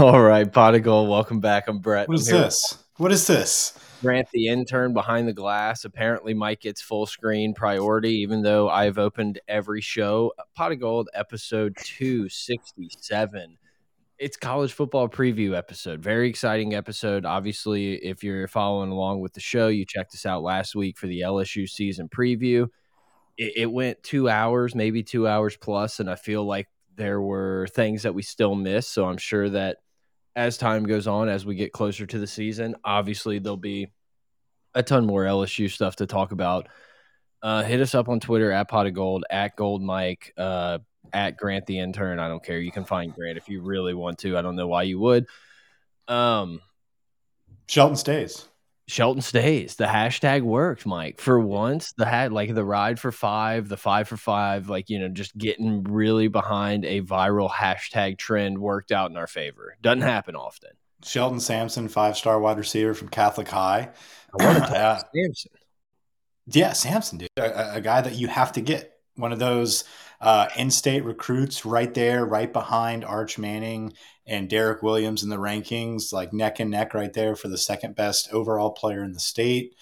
All right, Pot of Gold, welcome back. I'm Brett. What is this? What is this? Grant, the intern behind the glass. Apparently, Mike gets full screen priority, even though I've opened every show. Pot of Gold, episode 267. It's college football preview episode. Very exciting episode. Obviously, if you're following along with the show, you checked us out last week for the LSU season preview. It, it went two hours, maybe two hours plus, and I feel like there were things that we still missed. So I'm sure that as time goes on, as we get closer to the season, obviously there'll be a ton more LSU stuff to talk about. Uh, hit us up on Twitter at pot of gold, at gold mike, uh, at Grant the intern. I don't care. You can find Grant if you really want to. I don't know why you would. Um, Shelton stays. Shelton stays. The hashtag worked, Mike. For once, the had like the ride for five, the five for five, like you know, just getting really behind a viral hashtag trend worked out in our favor. Doesn't happen often. Shelton Sampson, five star wide receiver from Catholic High. I want to uh, Sampson. Yeah, Sampson, dude, a, a, guy that you have to get. One of those uh, in-state recruits, right there, right behind Arch Manning and Derek Williams in the rankings, like neck and neck right there for the second best overall player in the state.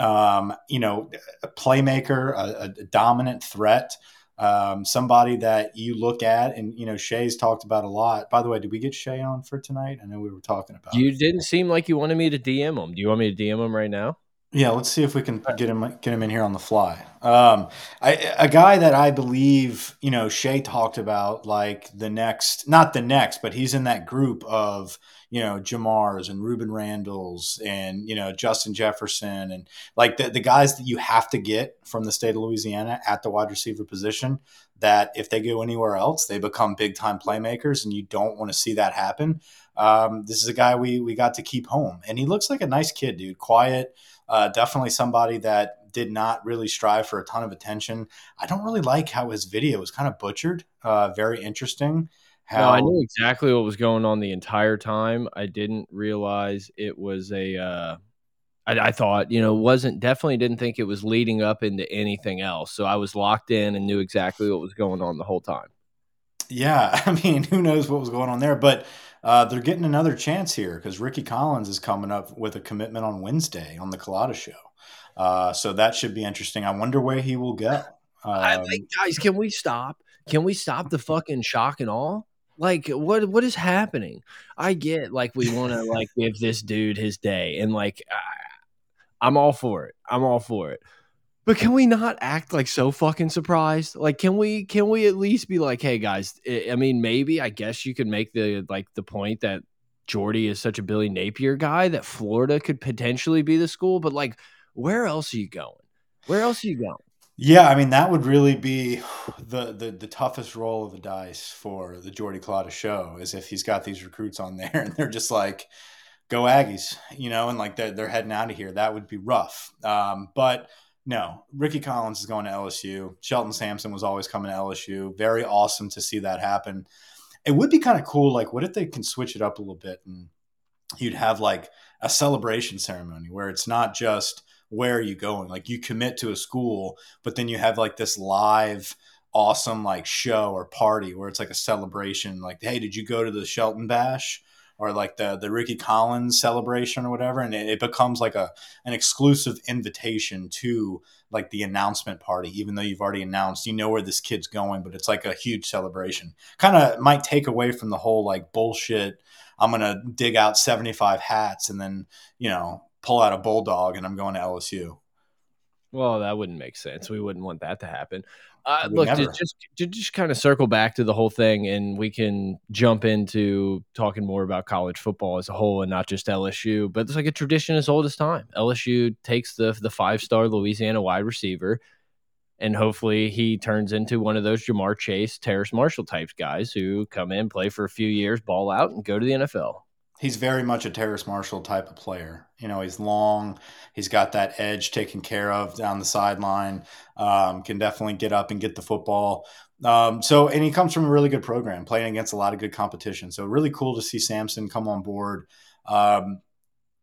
Um, you know, a playmaker, a, a dominant threat, um, somebody that you look at, and you know, Shay's talked about a lot. By the way, did we get Shay on for tonight? I know we were talking about. You didn't seem like you wanted me to DM him. Do you want me to DM him right now? Yeah, let's see if we can get him get him in here on the fly. Um, I, a guy that I believe you know Shay talked about, like the next, not the next, but he's in that group of you know Jamars and Reuben Randles and you know Justin Jefferson and like the the guys that you have to get from the state of Louisiana at the wide receiver position. That if they go anywhere else, they become big time playmakers, and you don't want to see that happen. Um, this is a guy we we got to keep home, and he looks like a nice kid, dude. Quiet uh, definitely somebody that did not really strive for a ton of attention. I don't really like how his video was kind of butchered. Uh, very interesting. How no, I knew exactly what was going on the entire time. I didn't realize it was a. Uh, I, I thought, you know, wasn't definitely didn't think it was leading up into anything else. So I was locked in and knew exactly what was going on the whole time. Yeah, I mean, who knows what was going on there? But uh, they're getting another chance here because Ricky Collins is coming up with a commitment on Wednesday on the Culotta Show. Uh, so that should be interesting. I wonder where he will go. Um, I think, guys, can we stop? Can we stop the fucking shock and all? Like, what what is happening? I get like we want to like give this dude his day, and like I, I'm all for it. I'm all for it. But can we not act like so fucking surprised? Like, can we can we at least be like, hey guys? I mean, maybe I guess you could make the like the point that Jordy is such a Billy Napier guy that Florida could potentially be the school, but like, where else are you going? Where else are you going? Yeah, I mean that would really be the the, the toughest roll of the dice for the Jordy Culotta show is if he's got these recruits on there and they're just like, "Go Aggies," you know, and like they're, they're heading out of here. That would be rough. Um, but no, Ricky Collins is going to LSU. Shelton Sampson was always coming to LSU. Very awesome to see that happen. It would be kind of cool. Like, what if they can switch it up a little bit and you'd have like a celebration ceremony where it's not just where are you going? Like, you commit to a school, but then you have like this live, awesome like show or party where it's like a celebration. Like, hey, did you go to the Shelton Bash? Or like the the Ricky Collins celebration or whatever, and it, it, becomes like a an exclusive invitation to like the announcement party, even though you've already announced, you know where this kid's going, but it's like a huge celebration. Kind of might take away from the whole like bullshit. I'm gonna dig out 75 hats and then you know pull out a bulldog and I'm going to LSU. Well, that wouldn't make sense. We wouldn't want that to happen. Uh, look, to just to just kind of circle back to the whole thing, and we can jump into talking more about college football as a whole, and not just LSU. But it's like a tradition as old as time. LSU takes the the five star Louisiana wide receiver, and hopefully he turns into one of those Ja'Marr Chase, Terrace Marshall types guys who come in, play for a few years, ball out, and go to the NFL he's very much a Terrace Marshall type of player. You know, he's long, he's got that edge taken care of down the sideline, um, can definitely get up and get the football. Um, so, and he comes from a really good program, playing against a lot of good competition. So, really cool to see Sampson come on board. Um,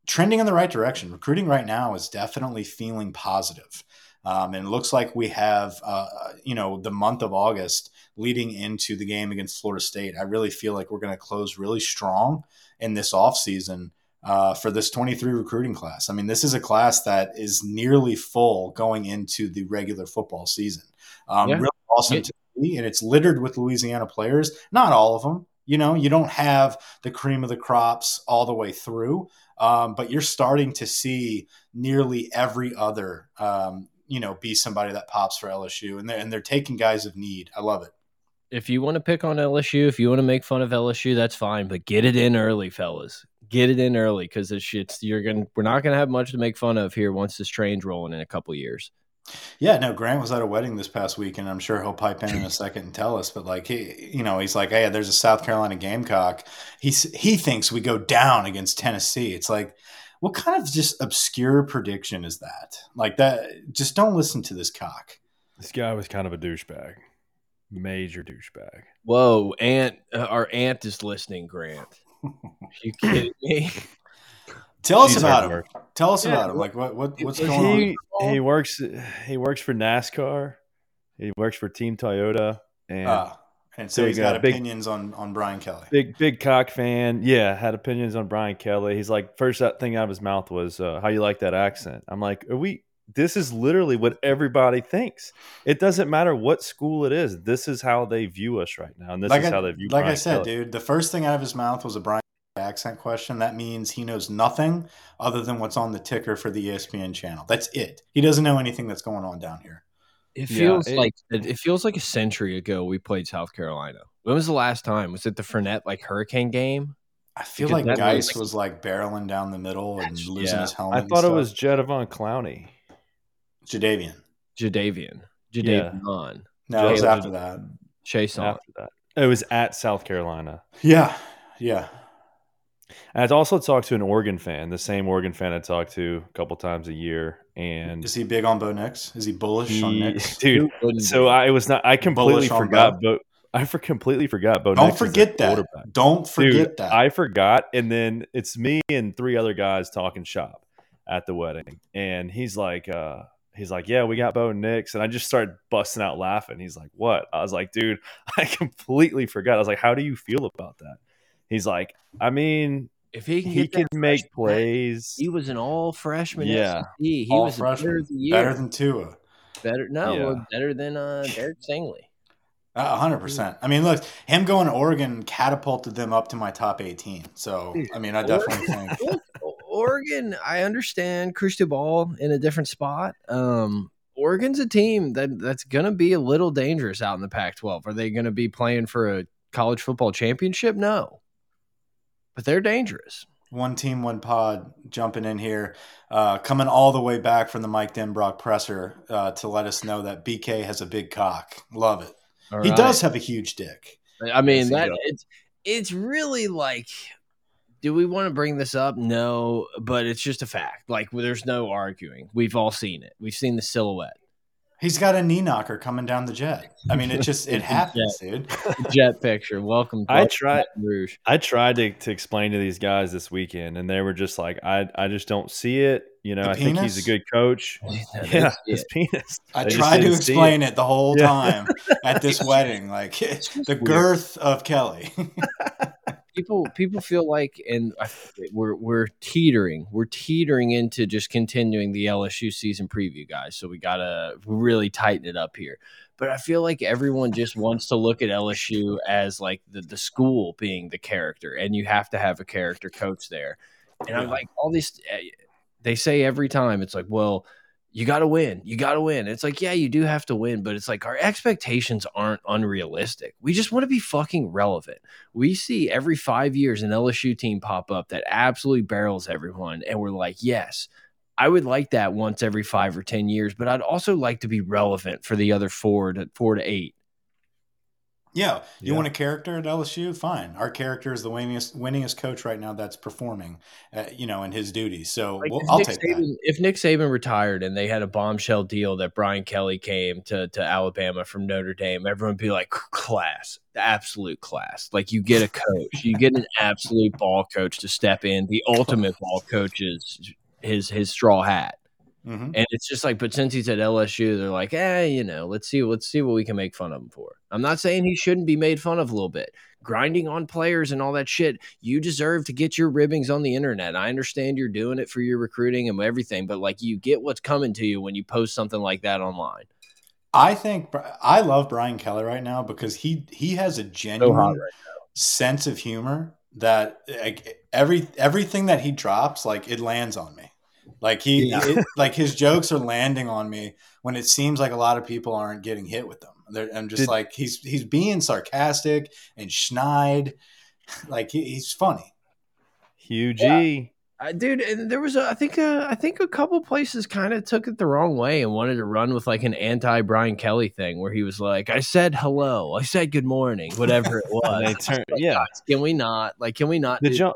trending in the right direction. Recruiting right now is definitely feeling positive. Um, and it looks like we have, uh, you know, the month of August leading into the game against Florida State. I really feel like we're going to close really strong in this offseason uh, for this 23 recruiting class. I mean, this is a class that is nearly full going into the regular football season. Um, yeah. Really awesome yeah. to see, and it's littered with Louisiana players. Not all of them. You know, you don't have the cream of the crops all the way through, um, but you're starting to see nearly every other, um, you know, be somebody that pops for LSU, and they're and they're taking guys of need. I love it if you want to pick on LSU, if you want to make fun of LSU, that's fine, but get it in early, fellas get it in early because this shit's you're gonna we're not gonna have much to make fun of here once this train's rolling in a couple years. Yeah, no, Grant was at a wedding this past week, and I'm sure he'll pipe in in a second and tell us. But like he, you know, he's like, hey, there's a South Carolina Gamecock. He's he thinks we go down against Tennessee. It's like, what kind of just obscure prediction is that? Like that, just don't listen to this cock. This guy was kind of a douchebag, major douchebag. Whoa, aunt, uh, our aunt is listening, Grant you kidding me? Tell us about him. Tell us yeah. about him. Like what, what what's going he, on? He works he works for NASCAR. He works for Team Toyota and uh, and so big, he's got uh, opinions big, on on Brian Kelly. Big big cock fan. Yeah, had opinions on Brian Kelly. He's like first thing out of his mouth was uh, how you like that accent. I'm like, are we this is literally what everybody thinks. It doesn't matter what school it is. This is how they view us right now, and this like is I, how they view. Like Brian I said, Kelly. dude, the first thing out of his mouth was a Brian accent question. That means he knows nothing other than what's on the ticker for the ESPN channel. That's it. He doesn't know anything that's going on down here. It feels yeah, it, like it feels like a century ago we played South Carolina. When was the last time? Was it the Fournette like hurricane game? I feel because like Guice was like barreling down the middle and losing yeah. his helmet. I thought it was Jadeveon Clowney. Jadavian. Jadavian. Jadavian. Yeah. No, it was after that. Chase After that. It was at South Carolina. Yeah. Yeah. And I'd also talked to an Oregon fan, the same Oregon fan I talked to a couple times a year. And is he big on Bo Nix? Is he bullish he, on Nix? Dude, so I was not. I completely forgot. Bo, I for completely forgot. Bo Don't Nix forget that. Don't forget Dude, that. I forgot. And then it's me and three other guys talking shop at the wedding, and he's like, uh, he's like, "Yeah, we got Bo Nix," and I just started busting out laughing. He's like, "What?" I was like, "Dude, I completely forgot." I was like, "How do you feel about that?" He's like, "I mean, if he can, he can make plays, he was an all freshman. Yeah, SEC. he all was freshman. better than Tua. Better no, yeah. better than uh, Derek Stingley. A hundred percent. I mean, look, him going to Oregon catapulted them up to my top eighteen. So, I mean, I definitely think Oregon, I understand Cristobal in a different spot. Um, Oregon's a team that that's going to be a little dangerous out in the Pac-12. Are they going to be playing for a college football championship? No, but they're dangerous. One team, one pod, jumping in here, uh, coming all the way back from the Mike Denbrock presser uh, to let us know that BK has a big cock. Love it. All he right. does have a huge dick. I mean, that it's it's really like do we want to bring this up? No, but it's just a fact. Like, there's no arguing. We've all seen it. We've seen the silhouette. He's got a knee knocker coming down the jet. I mean, it just it happens, jet. dude. jet picture. Welcome. I tried. Rouge. I tried to, to explain to these guys this weekend, and they were just like, "I I just don't see it." You know, the I penis? think he's a good coach. yeah, his penis. I, I tried to explain it. it. the whole time at this wedding, like the girth of Kelly people people feel like, and we're we're teetering, we're teetering into just continuing the LSU season preview, guys. So we gotta really tighten it up here. But I feel like everyone just wants to look at LSU as like the the school being the character, and you have to have a character coach there. And I'm like, all these, eh, they say every time, it's like, well you got to win. You got to win. It's like, yeah, you do have to win, but it's like our expectations aren't unrealistic. We just want to be fucking relevant. We see every five years an LSU team pop up that absolutely barrels everyone. And we're like, yes, I would like that once every five or 10 years, but I'd also like to be relevant for the other four to four to eight. Yeah, you yeah. want a character at LSU? Fine. Our character is the winningest winningest coach right now that's performing, uh, you know, in his duties. So like we'll, I'll Nick take Saban, that. If Nick Saban retired and they had a bombshell deal that Brian Kelly came to to Alabama from Notre Dame, everyone would be like, class, absolute class. Like you get a coach, you get an absolute ball coach to step in. The ultimate ball coach is his his straw hat. Mhm. And it's just like, but since he's at LSU, they're like, eh, you know, let's see, let's see what we can make fun of him for. I'm not saying he shouldn't be made fun of a little bit. Grinding on players and all that shit, you deserve to get your ribbings on the internet. I understand you're doing it for your recruiting and everything, but like you get what's coming to you when you post something like that online. I think I love Brian Kelly right now because he he has a genuine hot right sense of humor that like every everything that he drops like it lands on me like he Yeah. it- like his jokes are landing on me when it seems like a lot of people aren't getting hit with them They're, i'm just Did- like he's he's being sarcastic and schneid like he, he's funny Hugh G. Uh, dude, and there was a, I think uh, I think a couple places kind of took it the wrong way and wanted to run with like an anti Brian Kelly thing where he was like, I said hello, I said good morning, whatever it And they was. turn, yeah. Can we not like? Can we not? Did do- y'all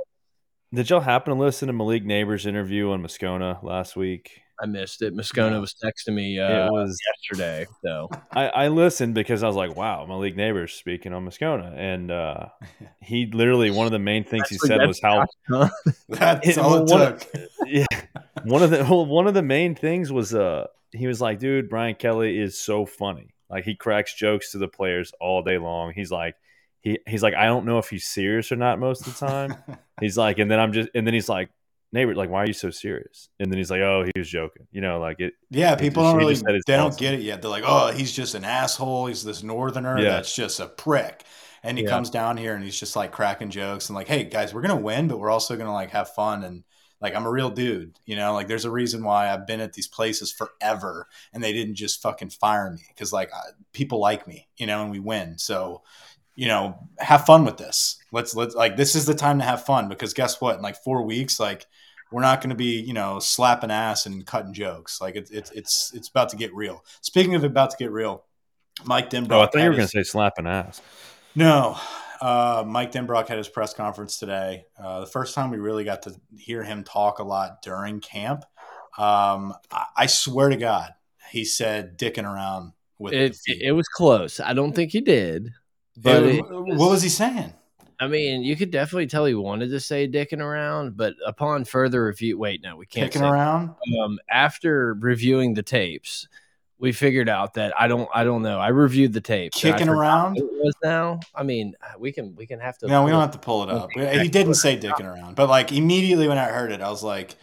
did y'all happen to listen to Malik Nabers' interview on Moscona last week? I missed it. Moscona No. was texting me uh, it was yesterday, so I, I listened because I was like, wow, Malik Nabers speaking on Moscona. And uh, he literally one of the main things he said was how Huh? that's It- all it one- took yeah. One of the one of the main things was uh he was like, dude, Brian Kelly is so funny. Like he cracks jokes to the players all day long. He's like he he's like, I don't know if he's serious or not most of the time. he's like, and then I'm just and then he's like, neighbor, like, why are you so serious? And then he's like, Oh, he was joking. You know, like it yeah people just- don't really just said it's they don't get it yet they're like oh he's just an asshole he's this northerner Yeah. that's just a prick and he Yeah. comes down here and he's just like cracking jokes and like hey guys we're gonna win but we're also gonna like have fun and like i'm a real dude you know like there's a reason why i've been at these places forever and they didn't just fucking fire me because like I, people like me you know and we win so you know have fun with this let's let's like this is the time to have fun because guess what in like four weeks like we're not going to be you know slapping ass and cutting jokes like it's it's it's it's about to get real speaking of about to get real mike denbrock Oh, I thought you were gonna say slapping ass. no. Uh, Mike Denbrock had his press conference today. Uh, the first time we really got to hear him talk a lot during camp. Um, I, I swear to God, he said dicking around with it, feet. it was close. I don't think he did, but It- it what was he saying? I mean, you could definitely tell he wanted to say dicking around, but upon further review, wait, no, we can't. Kicking say around? um, after reviewing the tapes, we figured out that I don't, I don't know. I reviewed the tapes. and Kicking around? It was now. I mean, we can, we can have to. No, we don't have to pull it up. Okay. He didn't say dicking around, but like immediately when I heard it, I was like,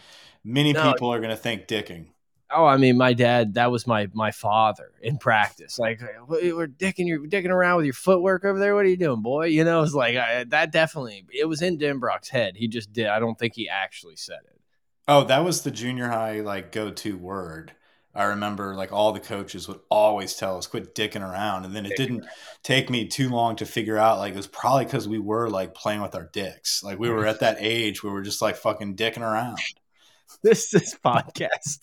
many No. people are going to think dicking. Oh, I mean, my dad. That was my my father in practice. Like, we're dicking, you're dicking around with your footwork over there. What are you doing, boy? You know, it's like I, that. Definitely, it was in Denbrock's head. He just did. I don't think he actually said it. Oh, that was the junior high like go to word. I remember like all the coaches would always tell us quit dicking around, and then it didn't take me too long to figure out like it was probably because we were like playing with our dicks. Like we were at that age where we're just like fucking dicking around. this this podcast.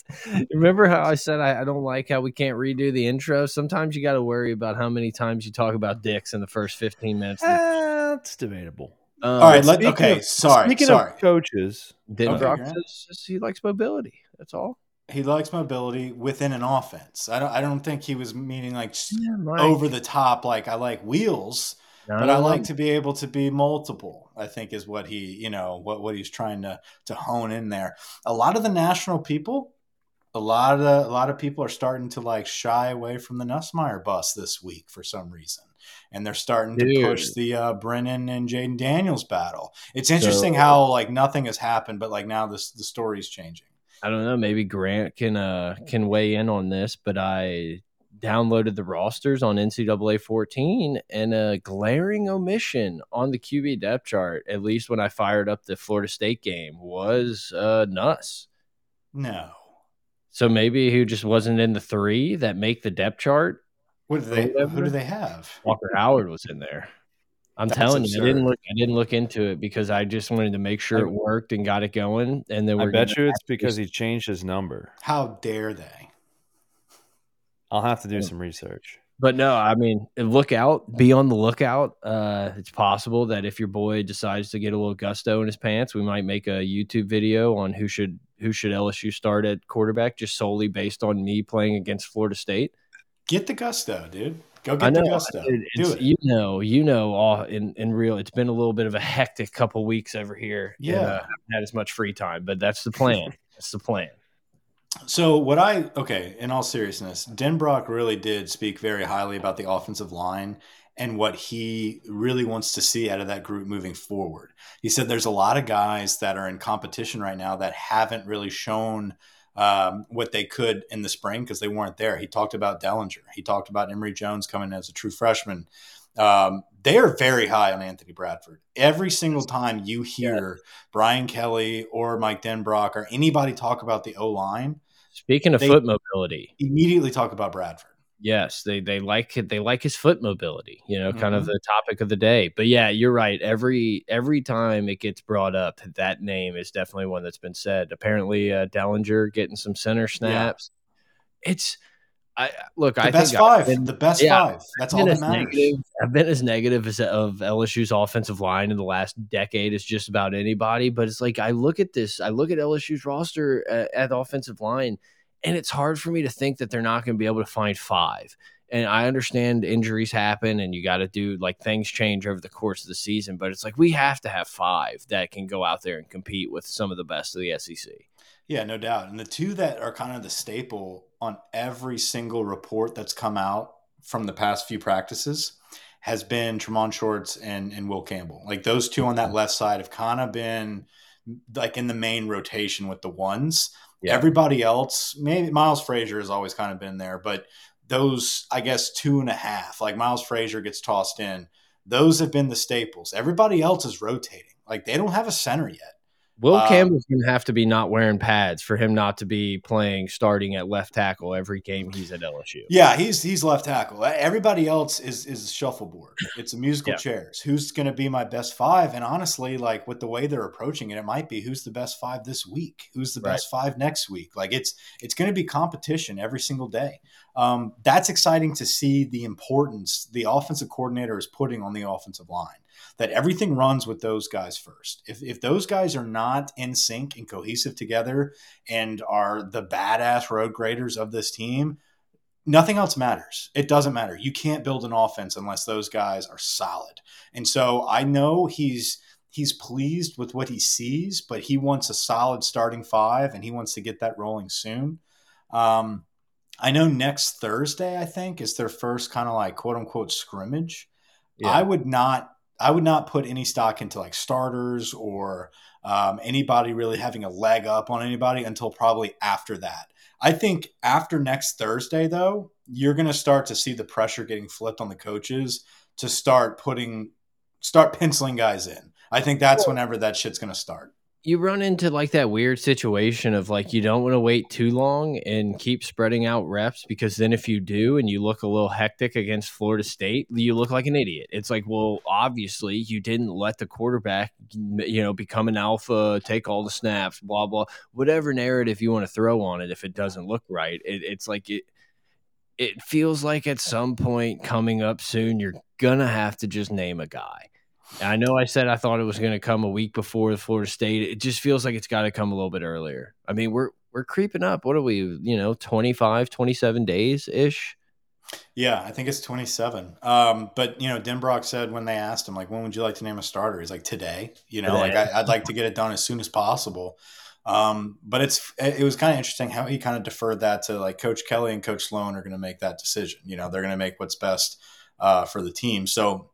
Remember how I said I, I don't like how we can't redo the intro? Sometimes you got to worry about how many times you talk about dicks in the first fifteen minutes. That's Uh, debatable. Um, All right, let, Speaking okay, of- sorry, Speaking sorry. of coaches, Denbrock Okay, Grant. says says he likes mobility. That's all. He likes mobility within an offense. I don't. I don't think he was meaning like Yeah, over the top. Like I like wheels, No, but no, I no. like to be able to be multiple. I think is what he, you know, what what he's trying to to hone in there. A lot of the national people, a lot of a lot of people are starting to like shy away from the Nussmeier bus this week for some reason, and they're starting to push the uh, Brennan and Jayden Daniels battle. It's interesting So- how like nothing has happened, but like now this the story's changing. I don't know. Maybe Grant can uh can weigh in on this, but I downloaded the rosters on NCAA 14 and a glaring omission on the QB depth chart, at least when I fired up the Florida State game, was uh Nuss. No. So maybe he just wasn't in the three that make the depth chart. What do they? Who do they have? Walker Howard was in there. I'm That's telling you, I didn't look. I didn't look into it because I just wanted to make sure it worked and got it going. And then I we're bet you it's because he changed his number. How dare they? I'll have to do Yeah. some research. But no, I mean, look out, be on the lookout. Uh, it's possible that if your boy decides to get a little gusto in his pants, we might make a YouTube video on who should who should LSU start at quarterback, just solely based on me playing against Florida State. Get the gusto, dude. Go get I know, the gusto. dude, Do it. you know, you know, all in in real. It's been a little bit of a hectic couple weeks over here. and, Yeah. uh, haven't had as much free time, but that's the plan. that's the plan. So what I okay, in all seriousness, Denbrock really did speak very highly about the offensive line and what he really wants to see out of that group moving forward. He said there's a lot of guys that are in competition right now that haven't really shown um, what they could in the spring because they weren't there. He talked about Dellinger. He talked about Emery Jones coming as a true freshman. Um, they are very high on Anthony Bradford. Every single time you hear yeah. Brian Kelly or Mike Denbrock or anybody talk about the O line, speaking of foot mobility, immediately talk about Bradford. Yes, they they like it. They like his foot mobility. You know, kind mm-hmm. of the topic of the day. But yeah, you're right. Every every time it gets brought up, that name is definitely one that's been said. Apparently, uh, Dellinger getting some center snaps. Yeah. It's I look. The I best think five. Been, the best yeah, five. That's all that matters. Negative, I've been as negative as of LSU's offensive line in the last decade as just about anybody. But it's like I look at this. I look at LSU's roster uh, at, at offensive line and it's hard for me to think that they're not going to be able to find five. And I understand injuries happen and you got to do like things change over the course of the season, but it's like we have to have five that can go out there and compete with some of the best of the SEC. Yeah, no doubt. And the two that are kind of the staple on every single report that's come out from the past few practices has been Tremont Shorts and, and Will Campbell. Like those two on that mm-hmm. left side have kind of been like in the main rotation with the ones. Yeah. Everybody else, maybe Miles Frazier has always kind of been there, but those, I guess, two and a half, like Miles Frazier gets tossed in, those have been the staples. Everybody else is rotating. Like they don't have a center yet. Will um, Campbell's gonna have to be not wearing pads for him not to be playing starting at left tackle every game he's at LSU. Yeah, he's he's left tackle. Everybody else is is shuffleboard. It's a musical yeah. chairs. Who's gonna be my best five? And honestly, like with the way they're approaching it, it might be who's the best five this week, who's the right. best five next week. Like it's it's gonna be competition every single day. Um, that's exciting to see the importance the offensive coordinator is putting on the offensive line that everything runs with those guys first. If, if those guys are not in sync and cohesive together and are the badass road graders of this team, nothing else matters. It doesn't matter. You can't build an offense unless those guys are solid. And so I know he's he's pleased with what he sees, but he wants a solid starting five and he wants to get that rolling soon. Um, I know next Thursday, I think, is their first kind of like quote unquote scrimmage. Yeah. I would not I would not put any stock into like starters or um, anybody really having a leg up on anybody until probably after that. I think after next Thursday, though, you're going to start to see the pressure getting flipped on the coaches to start putting, start penciling guys in. I think that's whenever that shit's going to start you run into like that weird situation of like you don't want to wait too long and keep spreading out reps because then if you do and you look a little hectic against Florida State, you look like an idiot. It's like, well, obviously you didn't let the quarterback, you know, become an alpha, take all the snaps, blah blah, whatever narrative you want to throw on it. If it doesn't look right, it, it's like it. It feels like at some point coming up soon, you're gonna have to just name a guy I know I said I thought it was going to come a week before the Florida State. It just feels like it's got to come a little bit earlier. I mean, we're we're creeping up. What are we, you know, 25, 27 days ish? Yeah, I think it's 27. Um, but, you know, Denbrock said when they asked him, like, when would you like to name a starter? He's like, today. You know, today. like, I, would like to get it done as soon as possible. Um, but it's it was kind of interesting how he kind of deferred that to like Coach Kelly and Coach Sloan are going to make that decision. You know, they're going to make what's best uh, for the team. So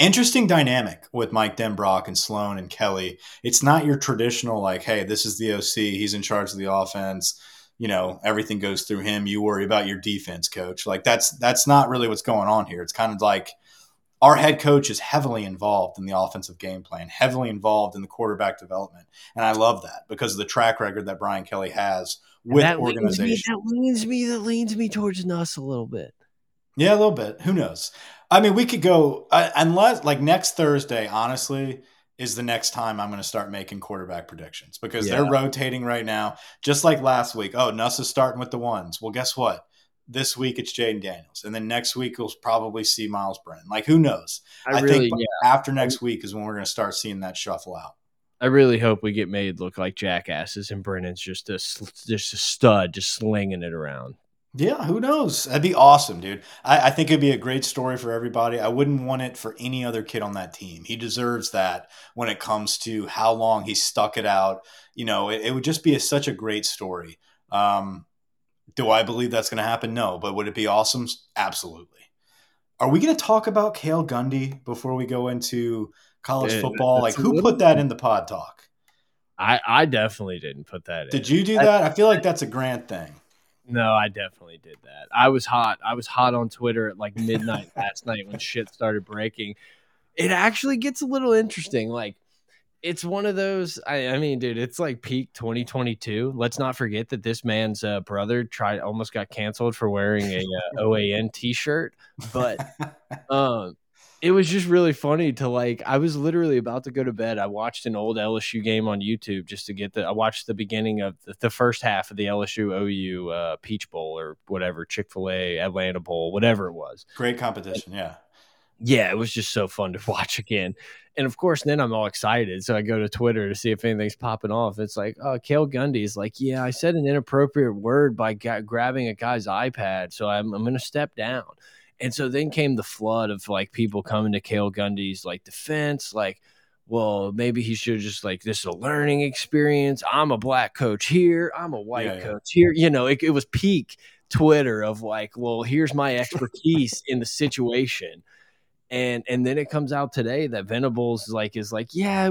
interesting dynamic with Mike Denbrock and Sloan and Kelly. It's not your traditional like, hey, this is the OC, he's in charge of the offense. You know, everything goes through him. You worry about your defense, coach. Like that's that's not really what's going on here. It's kind of like our head coach is heavily involved in the offensive game plan, heavily involved in the quarterback development, and I love that because of the track record that Brian Kelly has with that organization. Leans me, that leans me. That leans me towards Nuss a little bit. Yeah, a little bit. Who knows? I mean, we could go uh, unless like next Thursday. Honestly, is the next time I'm going to start making quarterback predictions because yeah. they're rotating right now, just like last week. Oh, Nuss is starting with the ones. Well, guess what? This week it's Jayden Daniels, and then next week we'll probably see Myles Brennan. Like, who knows? I, I really, think yeah. after next week is when we're going to start seeing that shuffle out. I really hope we get made look like jackasses, and Brennan's just a just a stud, just slinging it around. Yeah, who knows? That'd be awesome, dude. I, I, think it'd be a great story for everybody. I wouldn't want it for any other kid on that team. He deserves that when it comes to how long he stuck it out. You know, it, it would just be a, such a great story. Um, do I believe that's going to happen? No, but would it be awesome? Absolutely. Are we going to talk about Cale Gundy before we go into college Yeah, football? Like, who put that in the pod talk? I, I definitely didn't put that in. Did you do that? I feel like that's a Grant thing. No, I definitely did that. I was hot. I was hot on Twitter at like midnight last night when shit started breaking. It actually gets a little interesting. Like, it's one of those. I, I mean, dude, it's like peak 2022. Let's not forget that this man's uh, brother tried almost got canceled for wearing a uh, OAN T-shirt, but um it was just really funny to like i was literally about to go to bed i watched an old lsu game on youtube just to get the i watched the beginning of the, the first half of the lsu ou uh, peach bowl or whatever chick-fil-a atlanta bowl whatever it was Great competition. Yeah. yeah it was just so fun to watch again and of course then i'm all excited so i go to twitter to see if anything's popping off it's like oh cale gundy is like yeah i said an inappropriate word by grabbing a guy's ipad so i'm, I'm going to step down and so then came the flood of like people coming to Cale Gundy's like defense, like, well, maybe he should just like this is a learning experience. I'm a black coach here, I'm a white Yeah, yeah. coach here. You know, it, it was peak Twitter of like, well, here's my expertise in the situation. And and then it comes out today that Venables like is like, yeah,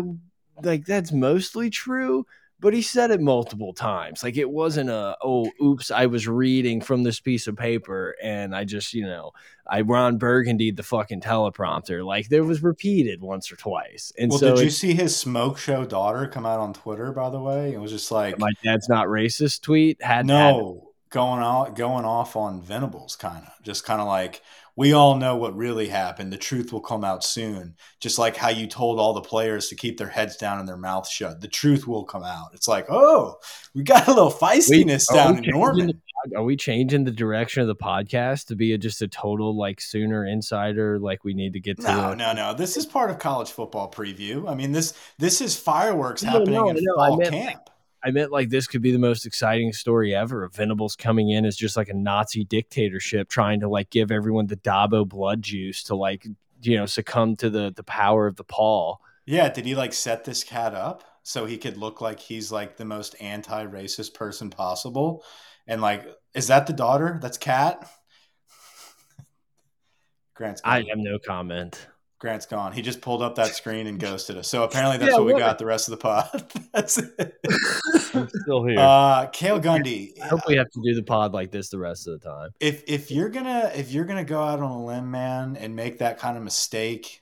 like that's mostly true, but he said it multiple times. Like it wasn't a oh oops, I was reading from this piece of paper and I just, you know, I Ron Burgundy the fucking teleprompter. Like there was repeated once or twice. And Well, so did you see his smoke show daughter come out on Twitter? By the way, it was just like my dad's not racist tweet had had- no going out going off on Venables, kind of just kind of like we all know what really happened. The truth will come out soon. Just like how you told all the players to keep their heads down and their mouths shut. The truth will come out. It's like, oh, we got a little feistiness are down in Norman. the are we changing the direction of the podcast to be a, just a total like sooner insider? Like we need to get to No, the- no, no. This is part of college football preview. I mean this this is fireworks No, happening no, in no, I fall meant, camp. I meant like this could be the most exciting story ever. Of Venables coming in as just like a Nazi dictatorship, trying to like give everyone the Dabo blood juice to like you know succumb to the the power of the paw. Yeah, did he like set this cat up so he could look like he's like the most anti-racist person possible? And like, is that the daughter? That's Cat. Grant's gone. I have no comment. Grant's gone. He just pulled up that screen and ghosted us. So apparently that's Yeah, what we what- got the rest of the pod. that's it. I'm still here. Uh, Cale Gundy. I hope we have to do the pod like this the rest of the time. if if you're gonna if you're gonna go out on a limb, man, and make that kind of mistake,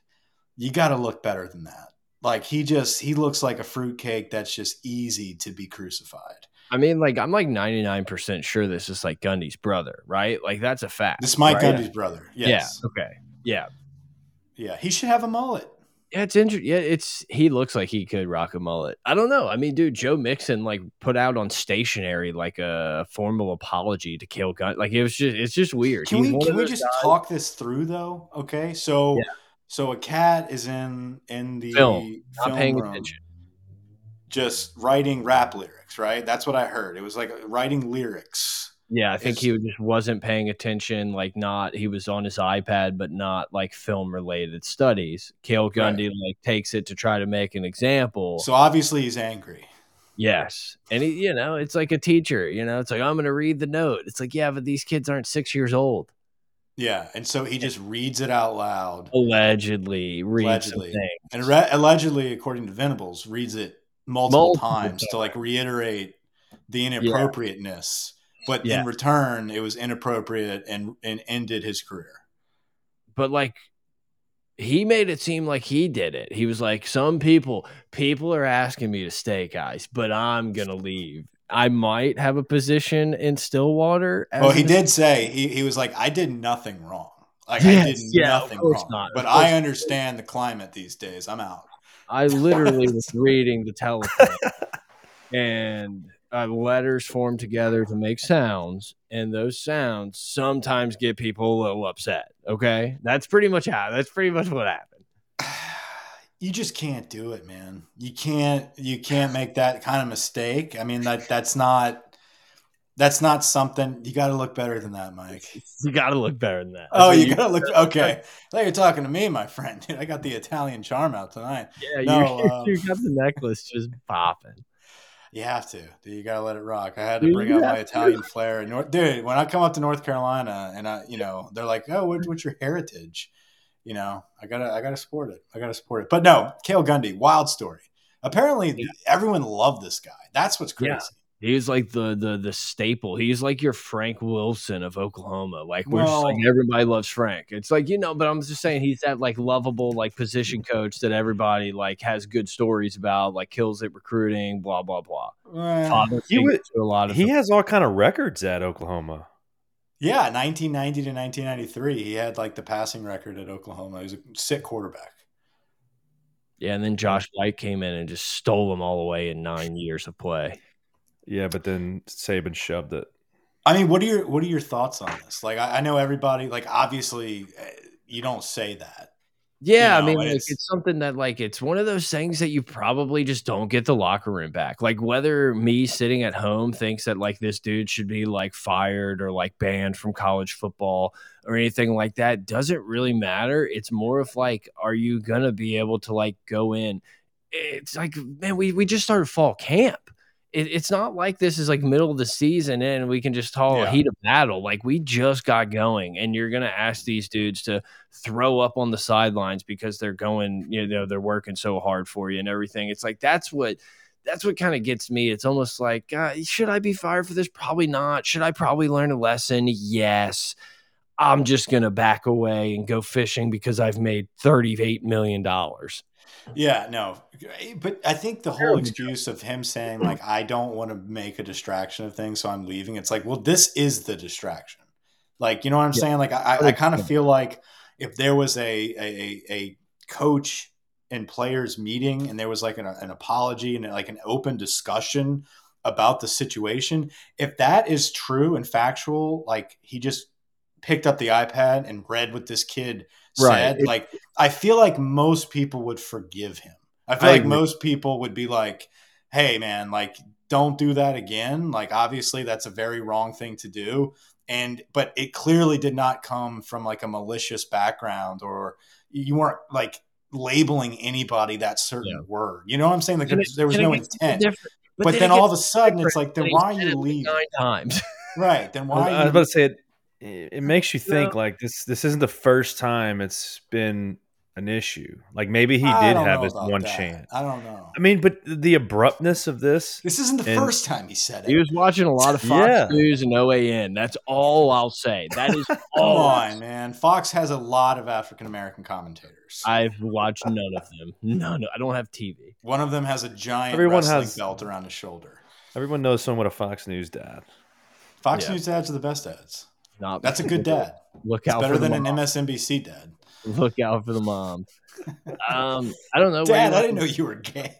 you got to look better than that. Like he just he looks like a fruitcake that's just easy to be crucified. I mean, like I'm like 99% sure this is like Gundy's brother, right? Like that's a fact. This Mike right? Gundy's brother. Yes. Yeah. Okay. Yeah. Yeah. He should have a mullet. Yeah, it's interesting. Yeah, it's he looks like he could rock a mullet. I don't know. I mean, dude, Joe Mixon like put out on stationary like a formal apology to Kale Gun. Like it was just it's just weird. Can He's we can we just guys- talk this through though? Okay. So Yeah. so a cat is in in the Film, not paying room attention. just writing rap lyrics, right? That's what I heard. It was like writing lyrics. Yeah, I think he just wasn't paying attention. Like, not he was on his iPad, but not like film related studies. Cale Gundy like takes it to try to make an example. So obviously he's angry. yes, and he, you know, it's like a teacher. You know, it's like I'm going to read the note. It's like, yeah, but these kids aren't six years old. Yeah, and so he just reads it out loud. Allegedly, reads Allegedly. And re- allegedly, according to Venables, reads it multiple, Multiple times to like reiterate the inappropriateness. But Yeah. in return, it was inappropriate and and ended his career. but like he made it seem like he did it. He was like, some people, people are asking me to stay, guys, but I'm gonna leave. I might have a position in Stillwater. Well, he did say he, he was like, I did nothing wrong. Like I did yeah, nothing wrong. not, But I understand the climate these days. I'm out. I literally was reading the telephone, and uh, letters form together to make sounds, and those sounds sometimes get people a little upset. Okay, that's pretty much how. That's pretty much what happened. You just can't do it, man. You can't you can't make that kind of mistake. I mean that that's not that's not something you got to look better than that, Mike. You got to look better than that. Oh, you gotta look okay. I thought you're talking to me, my friend. Dude, I got the Italian charm out tonight. Yeah, No, you, um, you got the necklace just popping. You have to. You gotta let it rock. I had to bring out my Italian flair. North, dude, when I come up to North Carolina and I, you know, they're like, "Oh, what, what's your heritage?" You know, I gotta, I gotta support it. I gotta support it. But no, Cale Gundy, wild story. Apparently, yeah. everyone loved this guy. That's what's crazy. Yeah. He's like the the the staple. He's like your Frank Wilson of Oklahoma. Like we're well, like everybody loves Frank. It's like you know, but I'm just saying he's that like lovable like position coach that everybody like has good stories about. Like kills at recruiting, blah blah blah. Uh, he would, a lot of he has all kind of records at Oklahoma. Yeah, 1990 to 1993, he had like the passing record at Oklahoma. He was a sick quarterback. Yeah, and then Josh White came in and just stole them all away in nine years of play. Yeah, but then Saban shoved it. I mean, what are your what are your thoughts on this? Like, I, I know everybody. Like, obviously, eh, you don't say that. Yeah, you know, I mean, like, it's, it's, something that like it's one of those things that you probably just don't get the locker room back. Like whether me sitting at home thinks that like this dude should be like fired or like banned from college football or anything like that doesn't really matter. It's more of like, are you gonna be able to like go in? It's like, man, we we just started fall camp it, it's not like this is like middle of the season and we can just call yeah. a heat of battle. Like we just got going, and you're gonna ask these dudes to throw up on the sidelines because they're going, you know, they're working so hard for you and everything. It's like that's what that's what kind of gets me. It's almost like, uh, should I be fired for this? Probably not. Should I probably learn a lesson? Yes. I'm just going to back away and go fishing because I've made $38 million. Yeah, no, eh, but I think the whole excuse of him saying like I don't want to make a distraction of things, so I'm leaving. It's like, well, this is the distraction. Like, you know what I'm yeah. saying? Like, I, I kind of feel like if there was a a, a coach and players meeting and there was like an, an apology and like an open discussion about the situation, if that is true and factual, like he just picked up the iPad and read with this kid said, right. like I feel like most people would forgive him. I feel I like agree. most people would be like, "Hey, man, like don't do that again." Like obviously that's a very wrong thing to do, and but it clearly did not come from like a malicious background or you weren't like labeling anybody that certain yeah. word. You know what I'm saying? Like there, there was no intent. But, but then, then all of a sudden, it's like, then why are you leaving? Nine times. right. Then why? I was about to say it it makes you think no. like this this isn't the first time it's been an issue. Like maybe he did have his one that. chance. I don't know. I mean, but the abruptness of this. This isn't the first time he said it. He was watching a lot of Fox yeah. News and OAN. That's all I'll say. That is all. Come on, man. Fox has a lot of African American commentators. I've watched none of them. No, no, I don't have TV. One of them has a giant everyone has, belt around his shoulder. Everyone knows someone with a Fox News dad. Fox yeah. News dads are the best dads. Not that's a good dad. Look it's out better than an MSNBC dad. Look out for the mom. um, I don't know. Dad, I didn't know you were gay.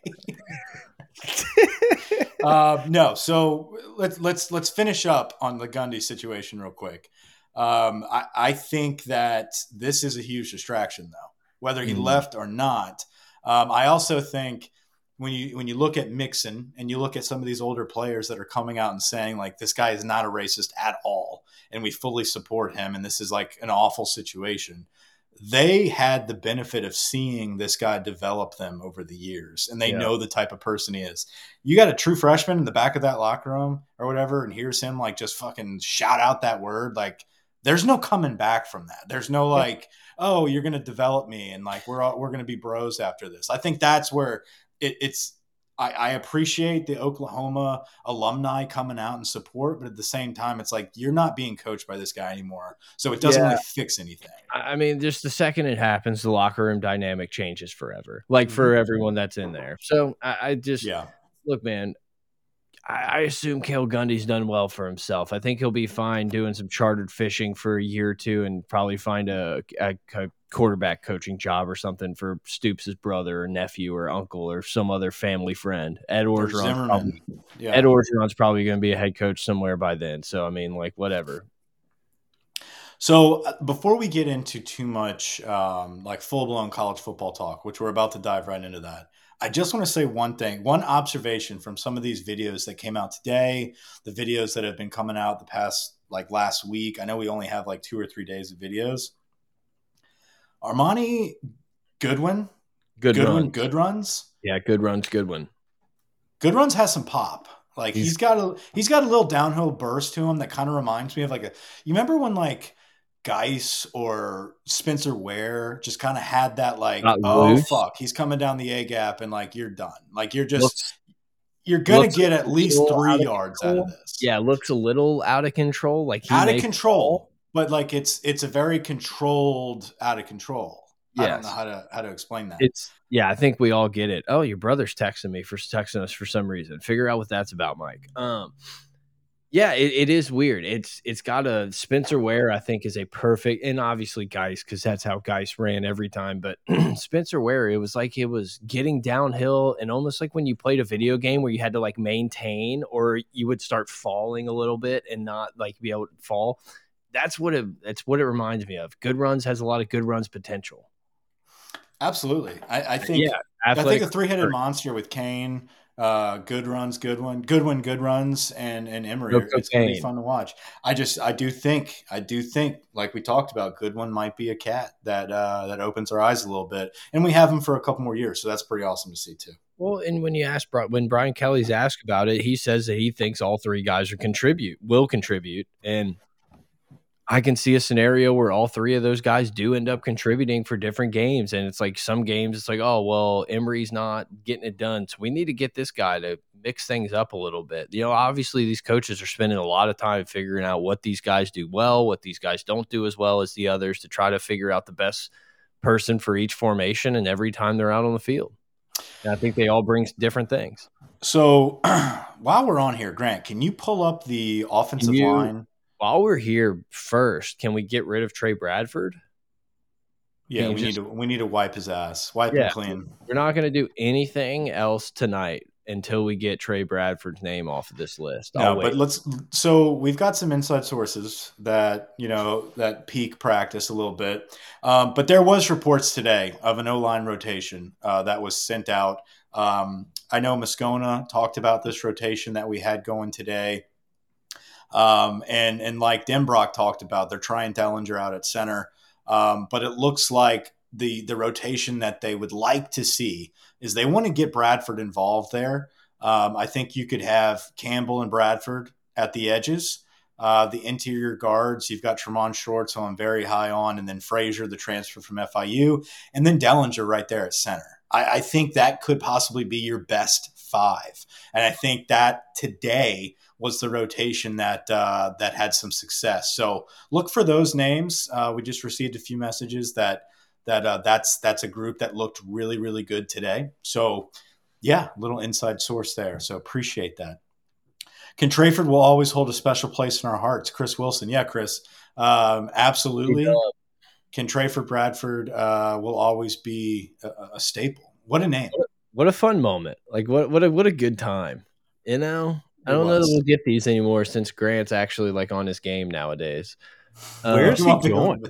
uh, no, so let's let's let's finish up on the Gundy situation real quick. Um, I, I, think that this is a huge distraction, though, whether he mm. left or not. Um, I also think when you when you look at Mixon and you look at some of these older players that are coming out and saying like this guy is not a racist at all, and we fully support him, and this is like an awful situation they had the benefit of seeing this guy develop them over the years and they yeah. know the type of person he is. You got a true freshman in the back of that locker room or whatever, and hears him like just fucking shout out that word. Like, there's no coming back from that. There's no like, oh, you're gonna develop me and like we're all, we're gonna be bros after this. I think that's where it, it's I, I, appreciate the Oklahoma alumni coming out and support, but at the same time, it's like you're not being coached by this guy anymore, so it doesn't yeah. really fix anything. I mean, just the second it happens, the locker room dynamic changes forever, like for mm-hmm. everyone that's in there. So I, I just yeah. look, man. I, assume Cale Gundy's done well for himself. I think he'll be fine doing some chartered fishing for a year or two, and probably find a, a, a quarterback coaching job or something for Stoops' brother or nephew or uncle or some other family friend. Ed probably, yeah. Ed Orgeron's probably going to be a head coach somewhere by then. So I mean, like whatever. So uh, before we get into too much um, like full blown college football talk, which we're about to dive right into that, I just want to say one thing, one observation from some of these videos that came out today, the videos that have been coming out the past like last week. I know we only have like two or three days of videos Armoni Goodwin. Good Goodwin, runs. good runs. Yeah, good runs, Goodwin. Good runs has some pop. Like He's- he's got a he's got a little downhill burst to him that kind of reminds me of like a you remember when like Guice or Spencer Ware just kind of had that like oh loose. fuck he's coming down the A gap and like you're done like you're just Looks- you're gonna get at least out three of yards out of this Yeah, looks a little out of control. Like he out of control but like it's it's a very controlled out of control I don't know how to how to explain that It's yeah, I think we all get it. Oh, your brother's texting me for texting us for some reason. Figure out what that's about, Mike. Um, yeah, it, it is weird. It's it's got a Spencer Ware. I think is a perfect, and obviously Guice because that's how Guice ran every time. But Spencer Ware, it was like it was getting downhill, and almost like when you played a video game where you had to like maintain, or you would start falling a little bit and not like be able to fall. That's what it. That's what it reminds me of. Good runs has a lot of good runs potential. absolutely I, I think yeah, I think a three-headed monster with Cain, uh, good runs, Goodwin, good one, good runs, and and Emery. No it's gonna be fun to watch. I just, I do think, I do think, like we talked about, Goodwin might be a cat that uh, that opens our eyes a little bit, and we have him for a couple more years, so that's pretty awesome to see too. Well, and when you ask when Brian Kelly's asked about it, he says that he thinks all three guys are contribute will contribute, and I can see a scenario where all three of those guys do end up contributing for different games, and it's like some games it's like oh well Emery's not getting it done, so we need to get this guy to mix things up a little bit. You know, obviously these coaches are spending a lot of time figuring out what these guys do well, what these guys don't do as well as the others to try to figure out the best person for each formation and every time they're out on the field. And I think they all bring different things. So while we're on here, Grant, can you pull up the offensive you- line? While we're here, first, can we get rid of Trey Bradford? Yeah, we need to we need to wipe his ass, wipe Yeah. him clean. We're not going to do anything else tonight until we get Trey Bradford's name off of this list. I'll No, wait. but let's. So we've got some inside sources that you know that peak practice a little bit, um, but there was reports today of an O line rotation uh, that was sent out. Um, I know Moscona talked about this rotation that we had going today, um, and and like Denbrock talked about, they're trying Dellinger out at center, um, but it looks like the the rotation that they would like to see is they want to get Bradford involved there. Um, I think you could have Campbell and Bradford at the edges. Uh, the interior guards, you've got Tremont Shorts, who I'm very high on, and then Frazier, the transfer from FIU, and then Dellinger right there at center. I, I think that could possibly be your best five, and I think that today was the rotation that uh, that had some success. So look for those names. Uh, we just received a few messages that that uh, that's that's a group that looked really really good today. So yeah, little inside source there. So appreciate that. Ken Trayford will always hold a special place in our hearts. Chris Wilson, yeah, Chris, um, absolutely. Does. Bradford uh, will always be a, a staple. What a name! what a fun moment! Like what what a what a good time. You know, I don't know that we'll get these anymore since Grant's actually like on his game nowadays. Uh, Where's he Come up with going?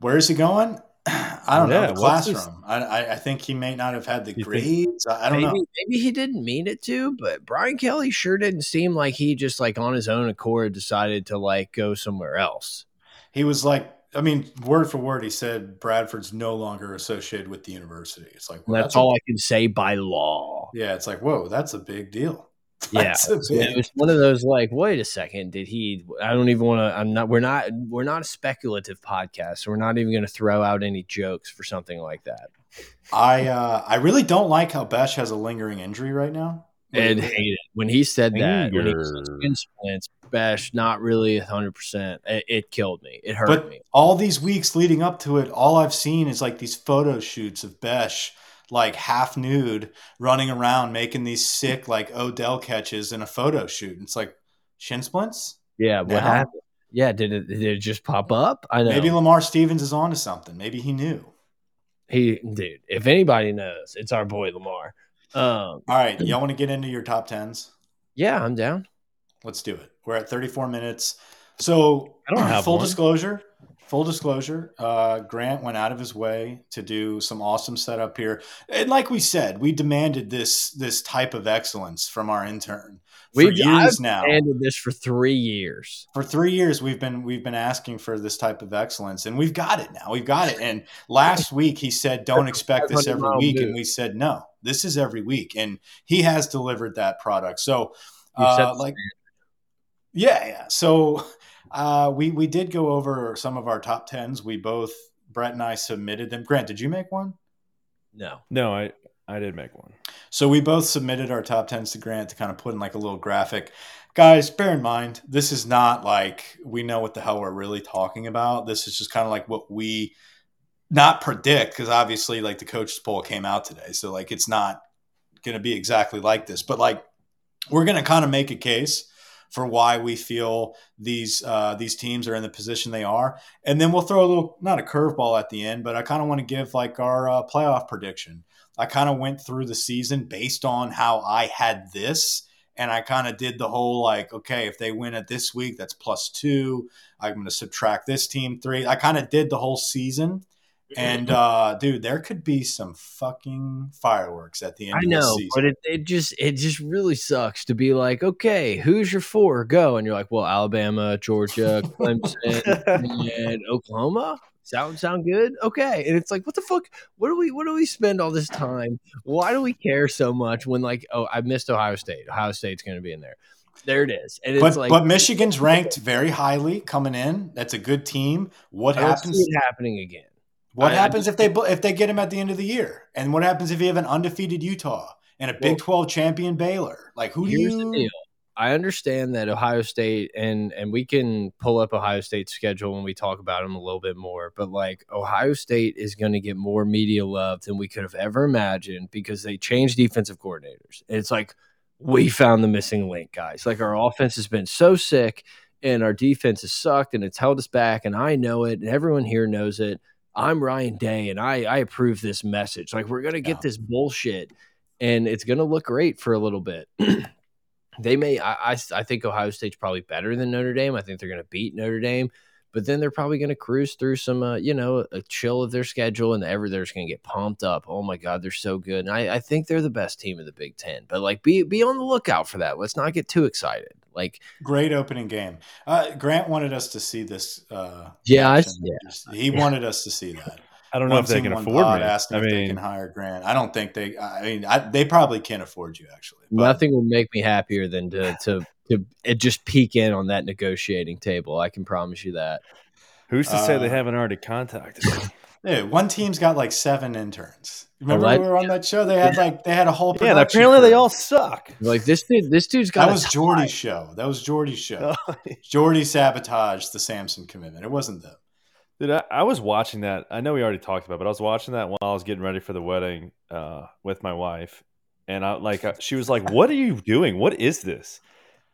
Where is he going? I don't Yeah, know. The what's his- classroom. I, I, I think he may not have had the You think- grades. I, I don't maybe, know. maybe he didn't mean it to, but Brian Kelly sure didn't seem like he just like on his own accord decided to like go somewhere else. He was like, I mean, word for word, he said Bradford's no longer associated with the university. It's like, well, that's a- all I can say by law. Yeah, it's like, whoa, that's a big deal. Yeah, That's a So big- it was one of those like, wait a second, did he? I don't even want to. I'm not. We're not. We're not a speculative podcast, so we're not even going to throw out any jokes for something like that. I uh, I really don't like how Besh has a lingering injury right now. Ed hated when he said that. When he said Finger. skin splints, Besh, not really 100. percent it, it killed me. It hurt But me. all these weeks leading up to it, all I've seen is like these photo shoots of Besh like half nude running around making these sick like Odell catches in a photo shoot. It's like shin splints. Yeah, what now. happened? Yeah, did it? Did it just pop up? I know. Maybe Lamar Stevens is onto something. Maybe he knew. he, dude. If anybody knows, it's our boy Lamar. Um, All right, y'all want to get into your top tens? yeah, I'm down. Let's do it. We're at 34 minutes. So I don't have full one. disclosure, full disclosure, uh, Grant went out of his way to do some awesome setup here, and like we said, we demanded this this type of excellence from our intern for We've years I've now. demanded this for three years. For three years, we've been we've been asking for this type of excellence, and we've got it now. We've got it. And last week he said, "Don't expect this every week," and we said, "No, this is every week," and he has delivered that product. So, uh, like, yeah, yeah. So uh, we we did go over some of our top tens. We both Brett and I submitted them. Grant, did you make one? No. No, I I did make one. So we both submitted our top tens to Grant to kind of put in like a little graphic. Guys, bear in mind, this is not like we know what the hell we're really talking about. This is just kind of like what we not predict because obviously like the coaches poll came out today. So like it's not going to be exactly like this, but like we're going to kind of make a case for why we feel these uh, these teams are in the position they are, and then we'll throw a little not a curveball at the end, but I kind of want to give like our uh, playoff prediction. I kind of went through the season based on how I had this, and I kind of did the whole like, okay, if they win it this week, that's plus two. I'm going to subtract this team three. I kind of did the whole season. And uh, dude, there could be some fucking fireworks at the end. I of know, season. but it, it just it just really sucks to be like, okay, who's your four? Go, and you're like, well, Alabama, Georgia, Clemson, and Oklahoma. Sound sound good? Okay, and it's like, what the fuck? What do we what do we spend all this time? Why do we care so much when like, oh, I missed Ohio State. Ohio State's going to be in there. There it is, and it's but like, but Michigan's ranked very highly coming in. That's a good team. What I happens? happening again. What I- I happens if they if they get him at the end of the year? And what happens if you have an undefeated Utah and a Big Well- Twelve champion Baylor? Like who do you? the deal. I understand that Ohio State and and we can pull up Ohio State's schedule when we talk about them a little bit more, but like Ohio State is going to get more media love than we could have ever imagined because they changed defensive coordinators. And it's like we found the missing link, guys. Like our offense has been so sick and our defense has sucked and it's held us back and I know it and everyone here knows it. I'm Ryan Day and I I approve this message. Like we're going to get Yeah. this bullshit and it's going to look great for a little bit. they may I, I I think Ohio State's probably better than Notre Dame. I think they're going to beat Notre Dame, but then they're probably going to cruise through some uh, you know a chill of their schedule and ever they're just going to get pumped up. Oh my god, they're so good. And I, I think they're the best team of the Big 10. But like be be on the lookout for that. Let's not get too excited. Like Great opening game. Uh, Grant wanted us to see this. Uh, Yeah, I- yeah. Just- he wanted us to see that. I don't know One if they can afford pod me. asking I if they can mean, hire Grant. I don't think they. I mean, I, they probably can't afford you actually. But nothing will make me happier than to to to just peek in on that negotiating table. I can promise you that. who's to say they uh, haven't already contacted me? Dude, one team's got like seven interns. Remember What? we were on that show? They had like they had a whole. yeah, and apparently they all suck. Like this dude, this dude's got That a was Jordy's show. That was Jordy's show. Jordy sabotaged the Samson commitment. It wasn't them. Dude, I, I was watching that. I know we already talked about, it, but I was watching that while I was getting ready for the wedding uh, with my wife, and I like uh, she was like, "What are you doing? What is this?"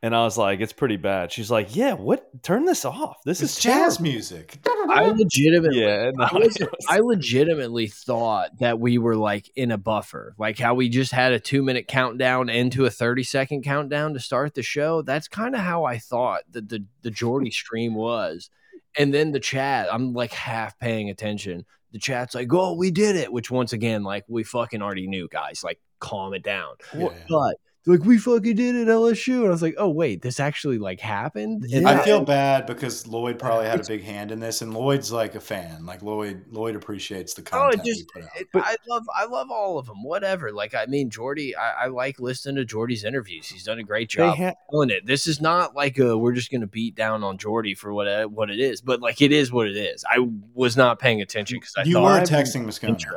And I was like, "It's pretty bad." She's like, "Yeah, what? Turn this off. This It's is jazz terrible." music. I legitimately Yeah, and the I, was- I legitimately thought that we were like in a buffer, like how we just had a two minute countdown into a 30 second countdown to start the show. That's kind of how I thought that the, the Jordy stream was. And then the chat, I'm like half paying attention. The chat's like, oh, we did it, which once again, like we fucking already knew, guys. Like, calm it down. Yeah. But they're like, we fucking did it, LSU. And I was like, oh, wait, this actually like happened? And I feel bad because Lloyd probably had a big hand in this, and Lloyd's like a fan. Like Lloyd, Lloyd appreciates the Oh, it content just put out. it, I love I love all of them. Whatever. Like I mean, Jordy, I, I like listening to Jordy's interviews. He's done a great job ha- telling it. This is not like a, we're just gonna beat down on Jordy for what it- what it is, but like it is what it is. I was not paying attention because I You thought, were texting Moscona. intro.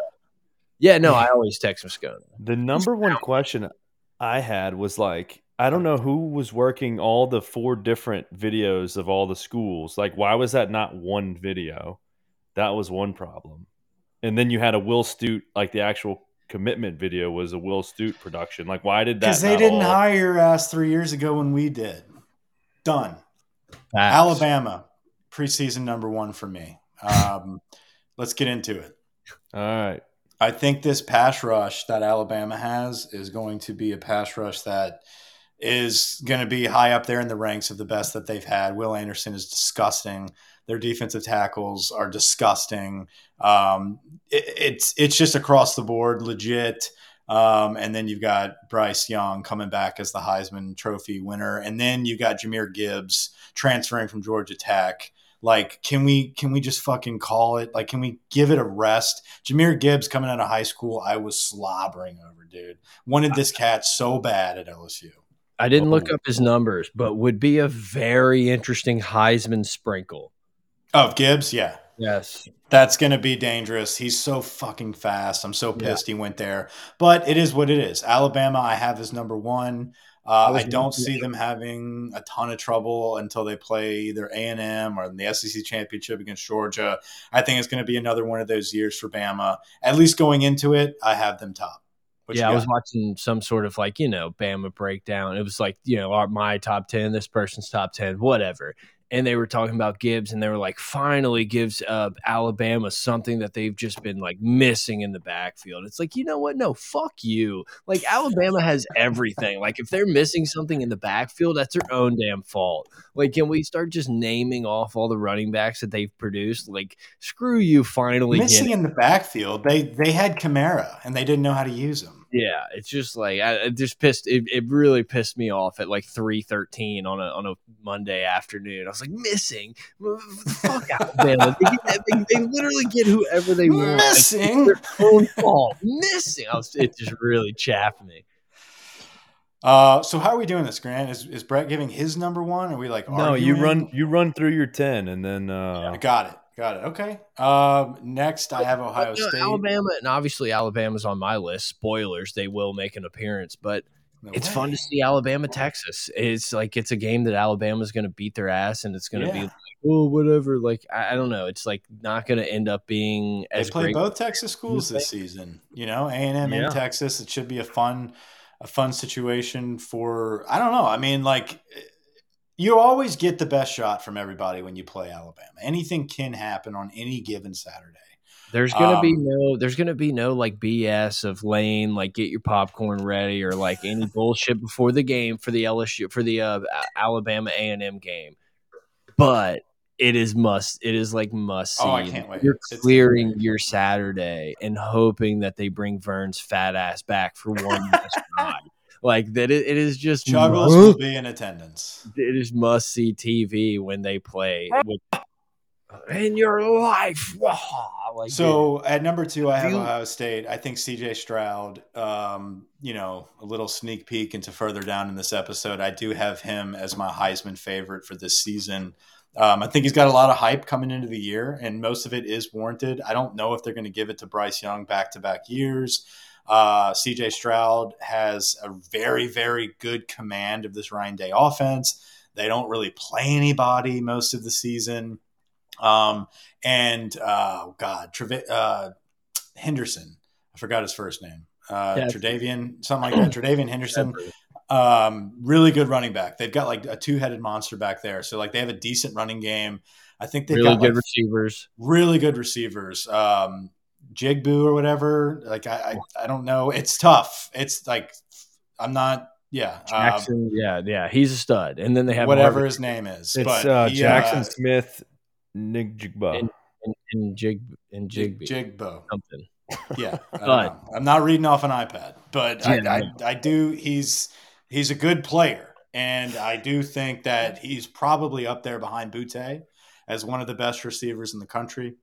yeah, no, I always text Moscona. The number one question I had was like, I don't know who was working all the four different videos of all the schools. Like, why was that not one video? That was one problem. And then you had a Will Stute, like the actual commitment video was a Will Stute production. Like, why did that? Because they not didn't all- hire your ass three years ago when we did. Done. Facts. Alabama, preseason number one for me. Um, let's get into it. All right. I think this pass rush that Alabama has is going to be a pass rush that is going to be high up there in the ranks of the best that they've had. Will Anderson is disgusting. Their defensive tackles are disgusting. Um, it, it's it's just across the board legit. Um, and then you've got Bryce Young coming back as the Heisman Trophy winner, and then you've got Jahmyr Gibbs transferring from Georgia Tech. Like, can we can we just fucking call it? Like, can we give it a rest? Jahmyr Gibbs coming out of high school, I was slobbering over, dude. Wanted this cat so bad at LSU. I didn't look up his numbers, but would be a very interesting Heisman sprinkle. Of oh, Gibbs, yeah. Yes. That's going to be dangerous. He's so fucking fast. I'm so pissed yeah. he went there. But it is what it is. Alabama, I have as number one. Uh, I, I don't see them having a ton of trouble until they play either A and M or in the SEC championship against Georgia. I think it's going to be another one of those years for Bama. At least going into it, I have them top. What yeah, I was watching some sort of like you know Bama breakdown. It was like you know my top ten, this person's top ten, whatever and they were talking about Gibbs, and they were like, finally gives uh, Alabama something that they've just been like missing in the backfield. It's like, you know what? No, fuck you. Like Alabama has everything. Like if they're missing something in the backfield, that's their own damn fault. Like, can we start just naming off all the running backs that they've produced? Like, screw you. Finally, missing in the backfield. They they had Kamara, and they didn't know how to use him. Yeah, it's just like I, it just pissed. It, it really pissed me off at like three thirteen on a on a Monday afternoon. I was like, missing, fuck Alabama. they, get, they, they, literally get whoever they want. Missing, their own fault. Missing. I was, it just really chaffed me. Uh, so how are we doing this, Grant? Is, is Brett giving his number one? Are we like no? Arguing? You run you run through your ten, and then uh, yeah, got it. Got it. Okay. Um, next, I have Ohio well, State, Alabama, and obviously Alabama's on my list. Spoilers: they will make an appearance, but no it's way. fun to see Alabama, Texas. It's like it's a game that Alabama's going to beat their ass, and it's going to yeah. be like, oh, whatever. Like I, I, don't know. It's like not going to end up being as. They play both Texas schools this season. You know, A and M in Texas. It should be a fun, a fun situation for. I don't know. I mean, like you always get the best shot from everybody when you play Alabama. Anything can happen on any given Saturday. There's gonna um, be no, there's gonna be no like BS of Lane like get your popcorn ready or like any bullshit before the game for the LSU for the uh, Alabama A and M game. But it is must. It is like must see. Oh, I can't wait. You're clearing your Saturday and hoping that they bring Verne's fat ass back for one last ride. Like that, it, it is just Chuggles must, will be in attendance. It is must see TV when they play with, in your life. Like so it, at number two, I have Ohio State. I think CJ Stroud. Um, you know, a little sneak peek into further down in this episode. I do have him as my Heisman favorite for this season. Um, I think he's got a lot of hype coming into the year, and most of it is warranted. I don't know if they're going to give it to Bryce Young back to back years. Uh, CJ Stroud has a very, very good command of this Ryan Day offense. They don't really play anybody most of the season. Um, and uh, God, Treve- uh, Henderson, I forgot his first name. Uh. Tredavian, something like that. Tredavian Henderson, um, really good running back. They've got like a two-headed monster back there, so like they have a decent running game. I think they've really got good like, receivers. Really good receivers. Um, Jigbu or whatever. Like I, I, I, don't know. It's tough. It's like I'm not. Yeah, Jackson. Um, yeah, yeah. He's a stud. And then they have whatever Marvin. his name is. It's but uh, he, Jackson uh, Smith, Njigba, and, and, and Jig and Jigby. Jigbo. Something. Yeah, I am not reading off an iPad, but yeah, I, I, I do. He's he's a good player, and I do think that he's probably up there behind Boutte as one of the best receivers in the country.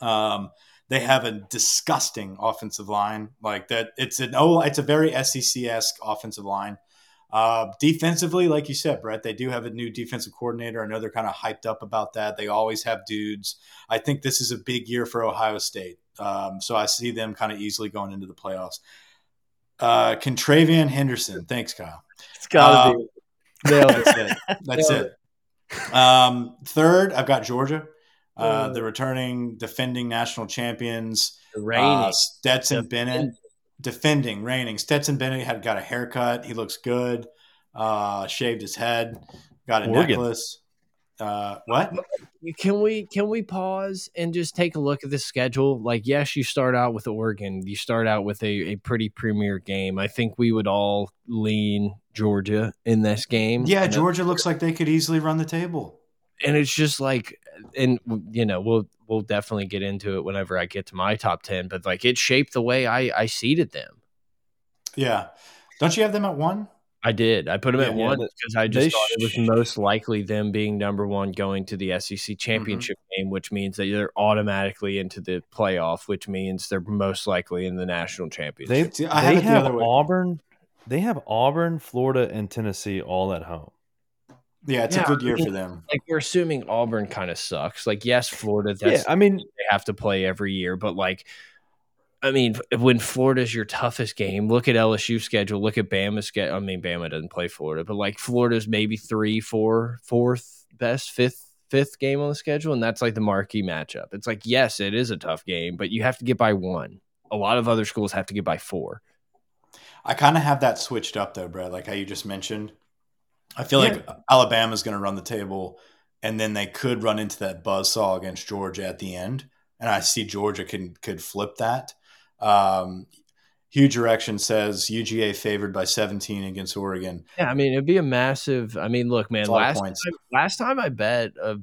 Um, they have a disgusting offensive line like that. It's an oh, it's a very SEC esque offensive line. Uh, defensively, like you said, Brett, they do have a new defensive coordinator. I know they're kind of hyped up about that. They always have dudes. I think this is a big year for Ohio State. Um, so I see them kind of easily going into the playoffs. Uh, Contravian Henderson. Thanks, Kyle. It's got to uh, be. That's it. That's it. Um, third, I've got Georgia. Uh, the returning defending national champions, uh, Stetson defending. Bennett, defending, reigning. Stetson Bennett had got a haircut. He looks good. Uh, shaved his head. Got a Oregon. necklace. Uh, what? Can we can we pause and just take a look at the schedule? Like, yes, you start out with Oregon. You start out with a, a pretty premier game. I think we would all lean Georgia in this game. Yeah, Georgia looks like they could easily run the table. And it's just like, and you know, we'll we'll definitely get into it whenever I get to my top ten. But like, it shaped the way I I seeded them. Yeah, don't you have them at one? I did. I put them Yeah, at yeah, one because I just they thought it was most likely them being number one going to the SEC mm-hmm. championship game, which means that they're automatically into the playoff, which means they're most likely in the national championship. See, I have they it the have. Auburn. They have Auburn, Florida, and Tennessee all at home. Yeah, it's Yeah, a good year for them. like we're assuming Auburn kind of sucks. Like, yes, Florida, that's yeah, I mean, they have to play every year, but like, I mean, when Florida's your toughest game, look at LSU schedule. Look at Bama's schedule. I mean, Bama doesn't play Florida, but like Florida's maybe three, four, fourth best, fifth, fifth game on the schedule, and that's like the marquee matchup. It's like, yes, it is a tough game, but you have to get by one. A lot of other schools have to get by four. I kind of have that switched up though, Brad. Like how you just mentioned. I feel like Alabama's going to run the table, and then they could run into that buzzsaw against Georgia at the end. And I see Georgia can could flip that. Um, Huge Erection says UGA favored by 17 against Oregon. Yeah, I mean, it'd be a massive. I mean, look, man, It's a lot of last time, last time I bet, uh,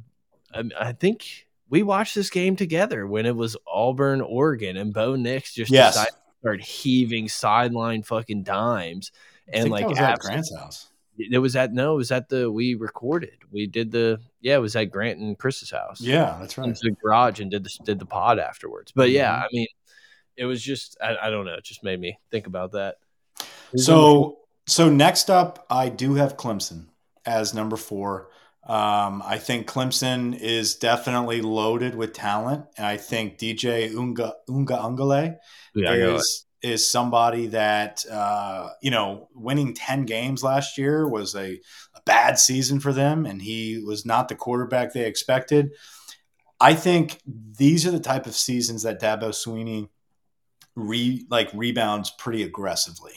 I, think we watched this game together when it was Auburn, Oregon, and Bo Nix just Yes. decided to start heaving sideline fucking dimes, and like at Grant's house. It was at no, it was at the we recorded. We did the yeah, it was at Grant and Chris's house. Yeah, that's right. the garage and did the did the pod afterwards. But yeah, Mhm. I mean, it was just I, I don't know, it just made me think about that. So so next up, I do have Clemson as number four. Um, I think Clemson is definitely loaded with talent, and I think DJ Unga Unga Ungale yeah, is is somebody that uh, you know winning ten games last year was a, a bad season for them, and he was not the quarterback they expected. I think these are the type of seasons that Dabo Swinney re like rebounds pretty aggressively.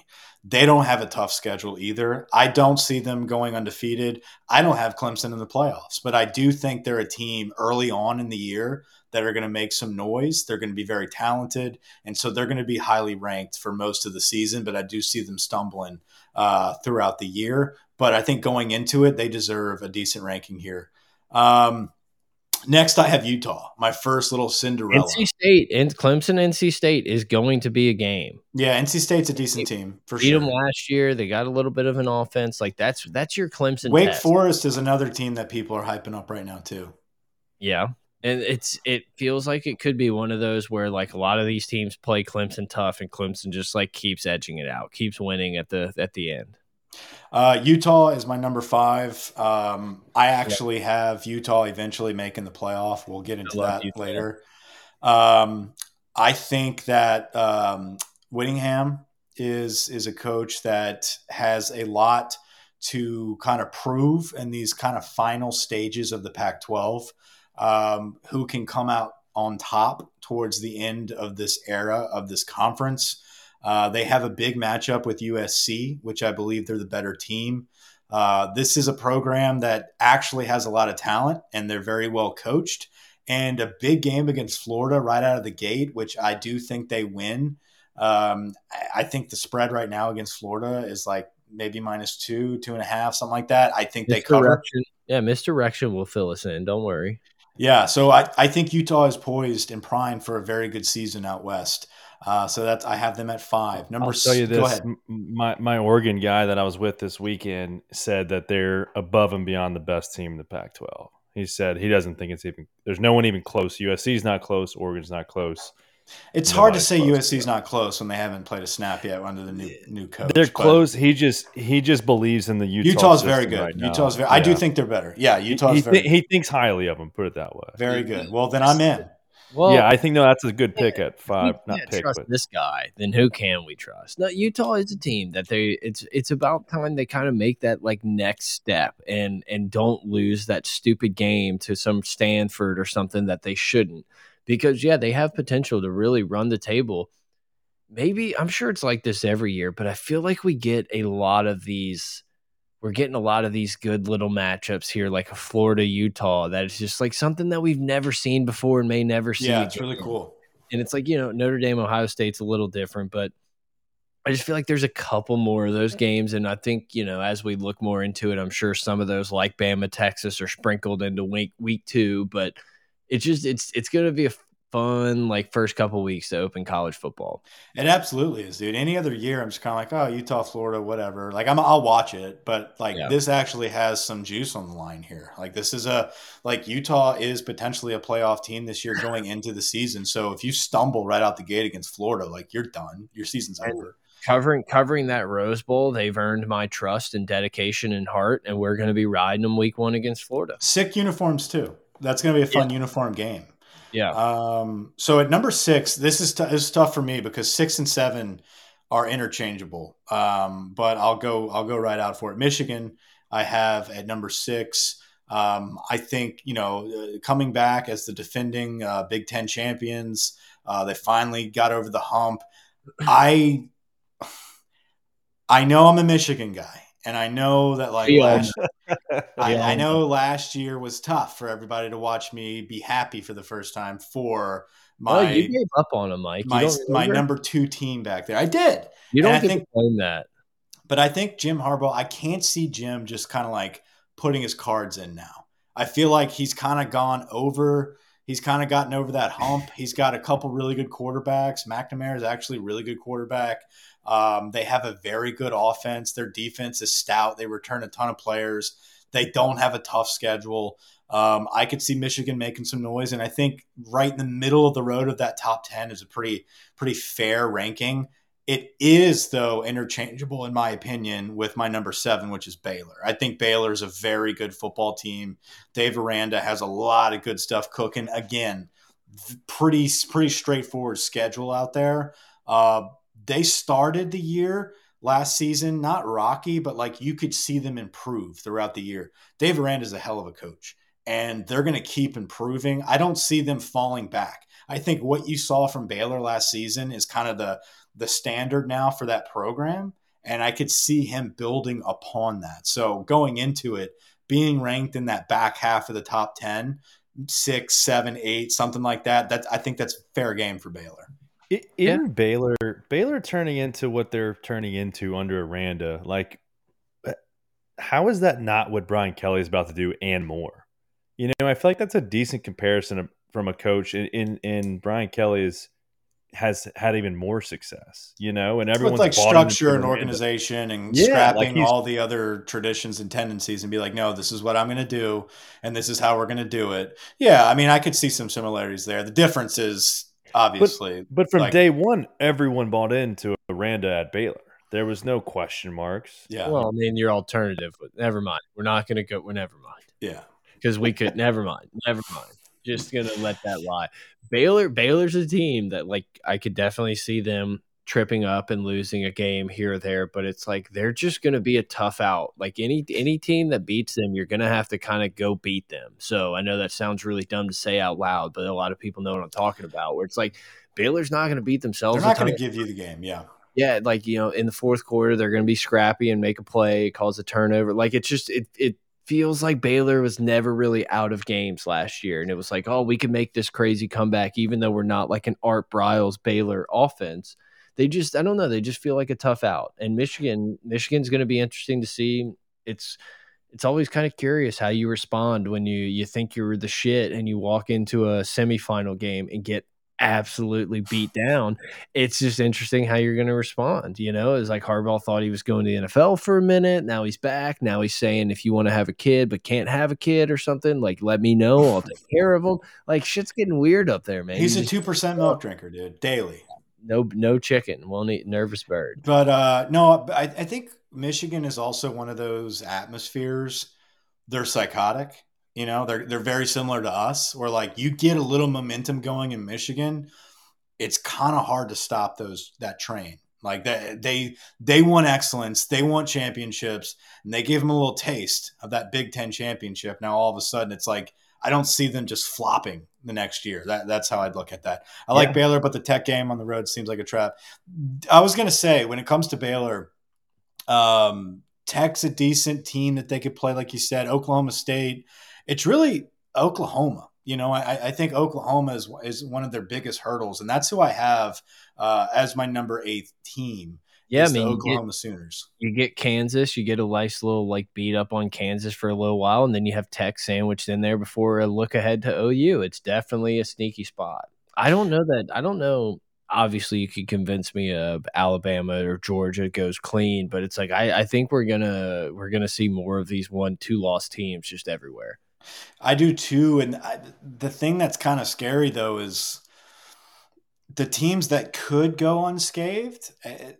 They don't have a tough schedule either. I don't see them going undefeated. I don't have Clemson in the playoffs, but I do think they're a team early on in the year that are going to make some noise. They're going to be very talented, and so they're going to be highly ranked for most of the season. But I do see them stumbling uh, throughout the year. But I think going into it, they deserve a decent ranking here. Um, next, I have Utah, my first little Cinderella. NC State and Clemson NC State is going to be a game. yeah, NC State's a decent team for Beat sure. them last year. They got a little bit of an offense. Like that's that's your Clemson. Wake test. Forest is another team that people are hyping up right now too. Yeah. And it's it feels like it could be one of those where like a lot of these teams play Clemson tough and Clemson just like keeps edging it out, keeps winning at the at the end. Uh, Utah is my number five. Um, I actually have Utah eventually making the playoff. We'll get into that Utah. later. Um, I think that um, Whittingham is is a coach that has a lot to kind of prove in these kind of final stages of the Pac-12. Um, who can come out on top towards the end of this era of this conference? Uh, they have a big matchup with USC, which I believe they're the better team. Uh, this is a program that actually has a lot of talent and they're very well coached. And a big game against Florida right out of the gate, which I do think they win. Um, I- think the spread right now against Florida is like maybe minus two, two and a half, something like that. I think they cover. Yeah, misdirection will fill us in. Don't worry. Yeah, so I, I think Utah is poised and primed for a very good season out west. Uh, so that's I have them at five. Number I'll tell you this: ahead. my my Oregon guy that I was with this weekend said that they're above and beyond the best team in the Pac-12. He said he doesn't think it's even there's no one even close. USC's not close. Oregon's not close. It's hard to say close. USC's not close when they haven't played a snap yet under the new new coach. They're close. He just he just believes in the Utah. Utah's very good. right. Utah's very. I do think they're better. Yeah, he, Utah's he, very thi- he thinks highly of them. Put it that way. very good. Well, then I'm in. Well, yeah, I think no, that's a good pick at five. Not can't pick, trust but this guy, then who can we trust? No, Utah is a team that they it's it's about time they kind of make that like next step and and don't lose that stupid game to some Stanford or something that they shouldn't. Because yeah, they have potential to really run the table. Maybe I'm sure it's like this every year, but I feel like we get a lot of these we're getting a lot of these good little matchups here, like a Florida Utah, that is just like something that we've never seen before and may never see. Yeah, it's again really cool. and it's like you know Notre Dame, Ohio State's a little different, but I just feel like there's a couple more of those games, and I think you know as we look more into it, I'm sure some of those like Bama, Texas, are sprinkled into week week two. But it's just it's it's going to be a fun like first couple weeks to open college football. It absolutely is, dude. Any other year, I'm just kind of like, oh, Utah, Florida, whatever. Like I'm, I'll watch it, but like yeah. this actually has some juice on the line here. Like this is a like Utah is potentially a playoff team this year going into the season. So if you stumble right out the gate against Florida, like you're done. Your season's over covering covering that Rose Bowl, they've earned my trust and dedication and heart, and we're going to be riding them week one against Florida. Sick uniforms too. That's going to be a fun yeah. uniform game. Yeah. Um, so at number six, this is, t- this is tough for me because six and seven are interchangeable. Um, but I'll go I'll go right out for it. Michigan, I have at number six. Um, I think you know uh, coming back as the defending uh, Big Ten champions, uh, they finally got over the hump. I I know I'm a Michigan guy, and I know that like last, I, I, know last year was tough for everybody to watch me be happy for the first time for my. Oh, you gave up on him, Mike. my my number two team back there. I did. You don't think, to claim that. But I think Jim Harbaugh. I can't see Jim just kind of like putting his cards in now. I feel like he's kind of gone over. He's kind of gotten over that hump. He's got a couple really good quarterbacks. McNamara is actually a really good quarterback. Um, they have a very good offense. Their defense is stout. They return a ton of players. They don't have a tough schedule. Um, I could see Michigan making some noise, and I think right in the middle of the road of that top ten is a pretty pretty fair ranking. It is though interchangeable in my opinion with my number seven, which is Baylor. I think Baylor is a very good football team. Dave Aranda has a lot of good stuff cooking. Again, pretty pretty straightforward schedule out there. Uh, they started the year last season not rocky, but like you could see them improve throughout the year. Dave Aranda is a hell of a coach, and they're going to keep improving. I don't see them falling back. I think what you saw from Baylor last season is kind of the the standard now for that program, and I could see him building upon that. So going into it, being ranked in that back half of the top 10, six, seven, eight, something like that, that I think that's fair game for Baylor. It, in yeah. Baylor, Baylor turning into what they're turning into under Aranda, like, uh, how is that not what Brian Kelly is about to do and more? You know, I feel like that's a decent comparison from a coach in in, in Brian Kelly's has had even more success, you know, and everyone's like structure and organization and yeah, scrapping like all the other traditions and tendencies and be like, no, this is what I'm going to do, and this is how we're going to do it. Yeah, I mean, I could see some similarities there. The difference is obviously. But, but from like, day one, everyone bought into Aranda at Baylor. There was no question marks. Yeah. Well, I mean, your alternative, but never mind. We're not going to go. We're never mind. Yeah. Because we could. never mind. Never mind. Just gonna let that lie. Baylor. Baylor's a team that, like, I could definitely see them tripping up and losing a game here or there, but it's like they're just going to be a tough out. Like any any team that beats them, you're going to have to kind of go beat them. So I know that sounds really dumb to say out loud, but a lot of people know what I'm talking about. Where it's like Baylor's not going to beat themselves. They're not going to give you the game. Yeah. Yeah, like you know, in the fourth quarter, they're going to be scrappy and make a play, cause a turnover. Like it's just it it feels like Baylor was never really out of games last year. And it was like, oh, we can make this crazy comeback, even though we're not like an Art Briles Baylor offense they just I don't know they just feel like a tough out. And Michigan Michigan's going to be interesting to see. It's it's always kind of curious how you respond when you you think you're the shit and you walk into a semifinal game and get absolutely beat down. It's just interesting how you're going to respond. You know, it's like Harbaugh thought he was going to the NFL for a minute. Now he's back. Now he's saying if you want to have a kid but can't have a kid or something, like let me know. I'll take care of him. Like shit's getting weird up there, man. He's, he's a two percent milk drinker, dude, daily no no chicken. Won't eat nervous bird. But uh no I, I think michigan is also one of those atmospheres. They're psychotic you know? They're they're very similar to us where like you get a little momentum going in michigan it's kind of hard to stop those that train. Like that they they want excellence they want championships and they give them a little taste of that big ten championship. Now all of a sudden it's like I don't see them just flopping the next year. That that's how I'd look at that. I yeah. like Baylor, but the Tech game on the road seems like a trap. I was gonna say when it comes to Baylor, um, Tech's a decent team that they could play, like you said. Oklahoma State, it's really Oklahoma. You know, I, I think Oklahoma is is one of their biggest hurdles, and that's who I have uh, as my number eight team. Yeah, I mean, Oklahoma get, Sooners. you get Kansas, you get a nice little like beat up on Kansas for a little while, and then you have Tech sandwiched in there before a look ahead to OU. It's definitely a sneaky spot. I don't know that. I don't know. Obviously, you could convince me of Alabama or Georgia goes clean, but it's like I, I think we're gonna we're gonna see more of these one two loss teams just everywhere. I do too, and I, the thing that's kind of scary though is the teams that could go unscathed. eh,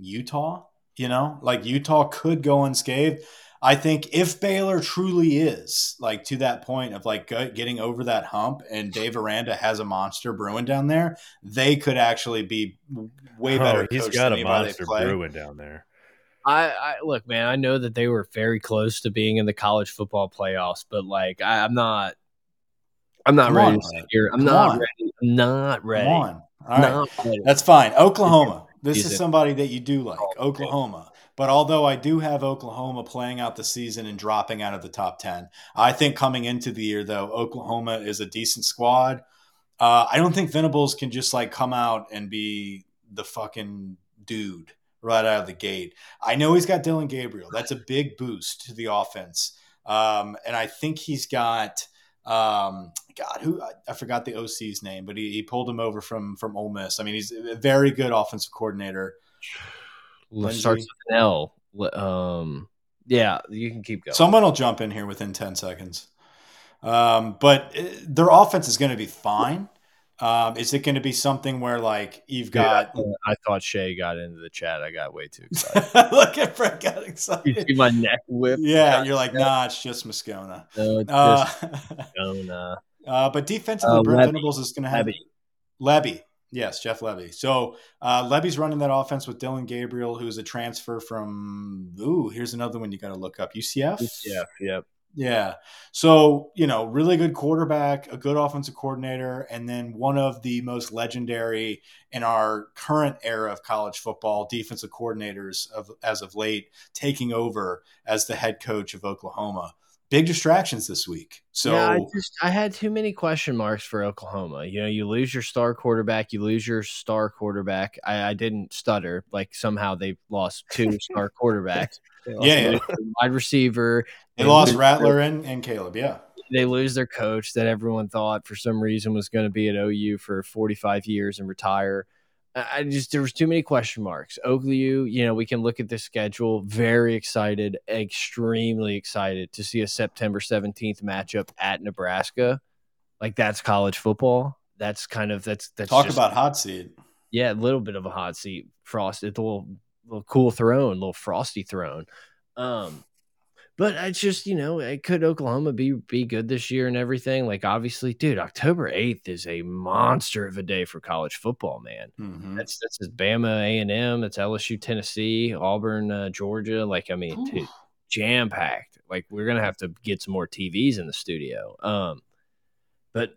Utah, you know, like Utah could go unscathed. I think if Baylor truly is like to that point of like getting over that hump and Dave Aranda has a monster brewing down there, they could actually be way oh, better. Oh, he's coached got than a monster play. brewing down there. I, I look, man. I know that they were very close to being in the college football playoffs, but like I, I'm not. I'm not Come ready on, to sit here. I'm Come not on. ready. I'm not ready. Come on. All right. Not ready. That's fine. Oklahoma. This is Season. somebody that you do like. Oh, Oklahoma. But although I do have Oklahoma playing out the season and dropping out of the top 10, I think coming into the year, though, Oklahoma is a decent squad. Uh, I don't think Venables can just like come out and be the fucking dude right out of the gate. I know he's got Dillon Gabriel. That's a big boost to the offense. Um, and I think he's got um, God, who I, I forgot the OC's name, but he, he pulled him over from from Ole Miss. I mean, he's a very good offensive coordinator. Starts Lindsey. with an L. Um, yeah, you can keep going. Someone will jump in here within ten seconds. Um, but uh, their offense is going to be fine. Um, is it going to be something where like you've got? Uh, I thought Shay got into the chat. I got way too excited. Look at Frank got excited. you see my neck whip? Yeah, you're like, nah, it's just Moscona. No, it's Uh, just Jonah. uh, but defensively, Uh, Brent Venables is going to have Lebby. Lebby. Yes, Jeff Lebby. So uh, Lebby's running that offense with Dillon Gabriel, who's a transfer from. Ooh, here's another one you got to look up. UCF. Yeah, yep. Yeah. So, you know, really good quarterback, a good offensive coordinator, and then one of the most legendary in our current era of college football defensive coordinators of as of late taking over as the head coach of Oklahoma. Big distractions this week. So yeah, I just I had too many question marks for Oklahoma. You know, you lose your star quarterback, you lose your star quarterback. I, I didn't stutter. Like somehow they lost two star quarterbacks. Yeah, yeah. wide receiver. they lost Rattler and, and Caleb. Yeah. They lose their coach that everyone thought for some reason was going to be at OU for 45 years and retire. I just there was too many question marks. OU, you know, we can look at the schedule. Very excited, extremely excited to see a September 17th matchup at Nebraska. Like that's college football. That's kind of that's that's Talk just- about hot seat. yeah, a little bit of a hot seat, frosted, a little, little cool throne, little frosty throne. Um, but it's just you know, it could Oklahoma be be good this year and everything? Like obviously, dude, October eighth is a monster of a day for college football, man. Mhm. That's that's Bama, A and M, that's LSU, Tennessee, Auburn, uh, Georgia. Like I mean, dude, jam packed. Like we're gonna have to get some more TVs in the studio. Um, but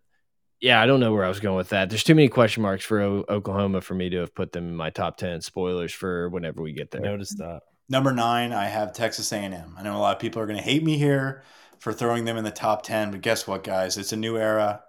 yeah, I don't know where I was going with that. There's too many question marks for o Oklahoma for me to have put them in my top ten. Spoilers for whenever we get there. Notice that. Number nine, I have Texas A&M. I know a lot of people are going to hate me here for throwing them in the top 10, but guess what, guys? It's a new era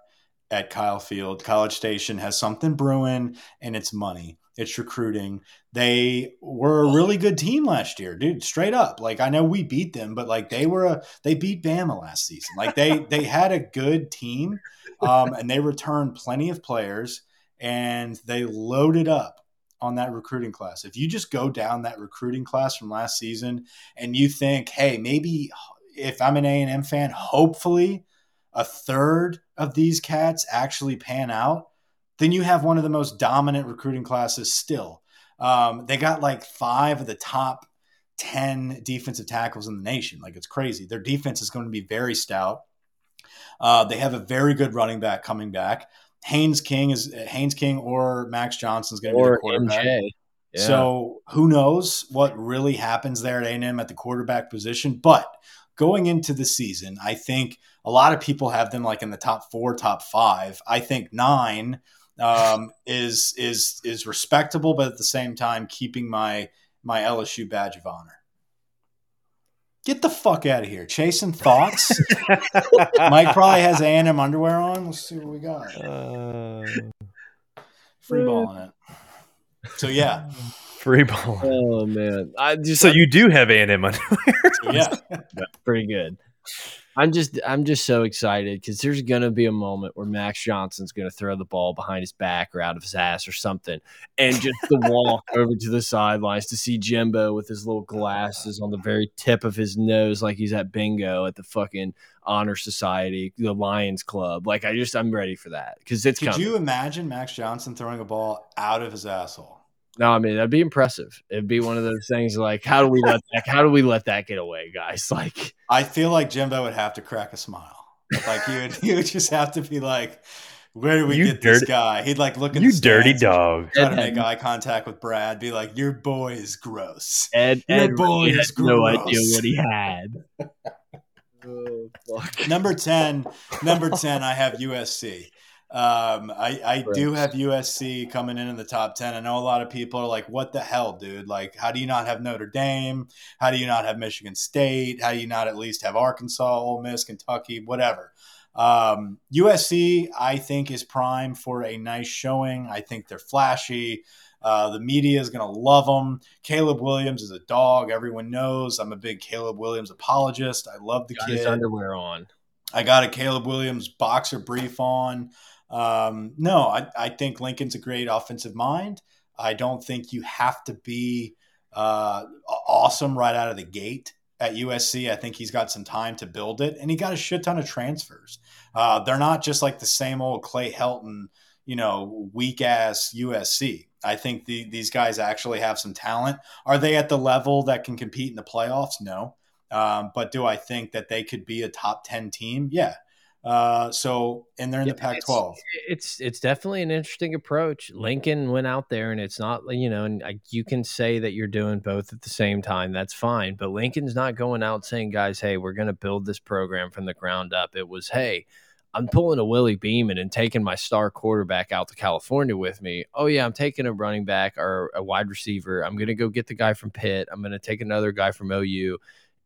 at Kyle Field. College Station has something brewing, and it's money. It's recruiting. They were a really good team last year, dude. Straight up, like I know we beat them, but like they were a they beat Bama last season. Like they they had a good team, um, and they returned plenty of players, and they loaded up on that recruiting class. If you just go down that recruiting class from last season and you think, hey, maybe if I'm an A&M fan, hopefully a third of these cats actually pan out, then you have one of the most dominant recruiting classes still. Um, they got like five of the top 10 defensive tackles in the nation. Like it's crazy. Their defense is going to be very stout. Uh, they have a very good running back coming back. Haynes King is Haynes King or Max Johnson is going to be the quarterback. Yeah. So who knows what really happens there at A&M at the quarterback position? But going into the season, I think a lot of people have them like in the top four, top five. I think nine um, is is is respectable, but at the same time keeping my my LSU badge of honor. Get the fuck out of here, chasing thoughts. Mike probably has A&M underwear on. Let's see what we got. Uh, Free balling it. So yeah, Free ball. Oh man, I just So you do have A and M underwear. Yeah. pretty good. I'm just I'm just so excited because there's gonna be a moment where Max Johnson's gonna throw the ball behind his back or out of his ass or something, and just the walk over to the sidelines to see Jimbo with his little glasses on the very tip of his nose, like he's at bingo at the fucking honor society, the Lions Club. Like I just I'm ready for that because it's Could coming. you imagine Max Johnson throwing a ball out of his asshole? No, I mean that'd be impressive. It'd be one of those things like how do we let that how do we let that get away, guys? Like I feel like Jimbo would have to crack a smile. Like he would, he would just have to be like, "Where do we You get this guy?" He'd like look at you the dirty dog. Try to Ed make eye contact with Brad. Be like, "Your boy is gross." Ed, Your Ed boy really had is no idea what he had. oh, fuck. Number ten, number ten. I have USC. Um, I, I do have USC coming in in the top ten. I know a lot of people are like, "What the hell, dude? Like, how do you not have Notre Dame? How do you not have Michigan State? How do you not at least have Arkansas, Ole Miss, Kentucky, whatever?" Um, USC, I think, is prime for a nice showing. I think they're flashy. Uh, the media is going to love them. Caleb Williams is a dog. Everyone knows I'm a big Caleb Williams apologist. I love the Got kid. his underwear on. I got a Caleb Williams boxer brief on. Um, no, I, I think Lincoln's a great offensive mind. I don't think you have to be uh, awesome right out of the gate at USC. I think he's got some time to build it, and he got a shit ton of transfers. Uh, they're not just like the same old Clay Helton, you know, weak ass USC. I think the, these guys actually have some talent. Are they at the level that can compete in the playoffs? No. Um, but do I think that they could be a top 10 team? Yeah. Uh, so, and they're in the Yeah, Pac it's- 12. It's it's definitely an interesting approach. Lincoln went out there, and it's not you know, and I- you can say that you're doing both at the same time. That's fine, but Lincoln's not going out saying, "Guys, hey, we're going to build this program from the ground up." It was, "Hey, I'm pulling a Willie Beamen and taking my star quarterback out to California with me. Oh yeah, I'm taking a running back or a wide receiver. I'm going to go get the guy from Pitt. I'm going to take another guy from OU."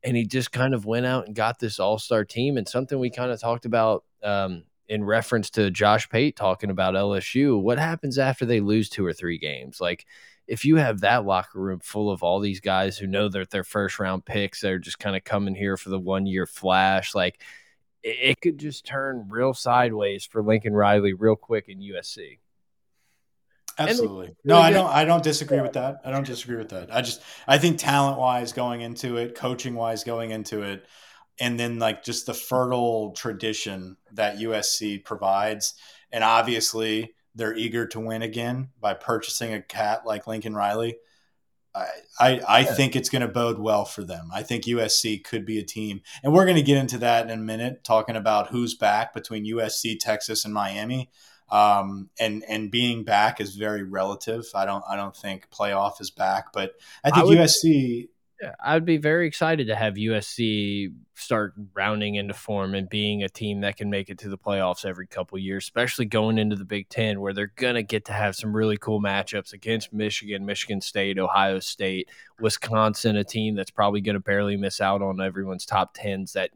And he just kind of went out and got this all-star team and something we kind of talked about um, in reference to Josh Pate talking about LSU. What happens after they lose two or three games? Like if you have that locker room full of all these guys who know that they're first round picks, they're just kind of coming here for the one year flash, like it, it could just turn real sideways for Lincoln Riley real quick in USC. Absolutely. No, I don't. I don't disagree with that. I don't disagree with that. I just I think talent wise going into it, coaching wise going into it, and then like just the fertile tradition that USC provides, and obviously they're eager to win again by purchasing a cat like Lincoln Riley. I I, I think it's going to bode well for them. I think USC could be a team, and we're going to get into that in a minute, talking about who's back between USC, Texas, and Miami um, and and being back is very relative. I don't I don't think playoff is back, but I think I would- USC. I'd be very excited to have USC start rounding into form and being a team that can make it to the playoffs every couple years, especially going into the Big Ten, where they're gonna get to have some really cool matchups against Michigan, Michigan State, Ohio State, Wisconsin, a team that's probably gonna barely miss out on everyone's top tens that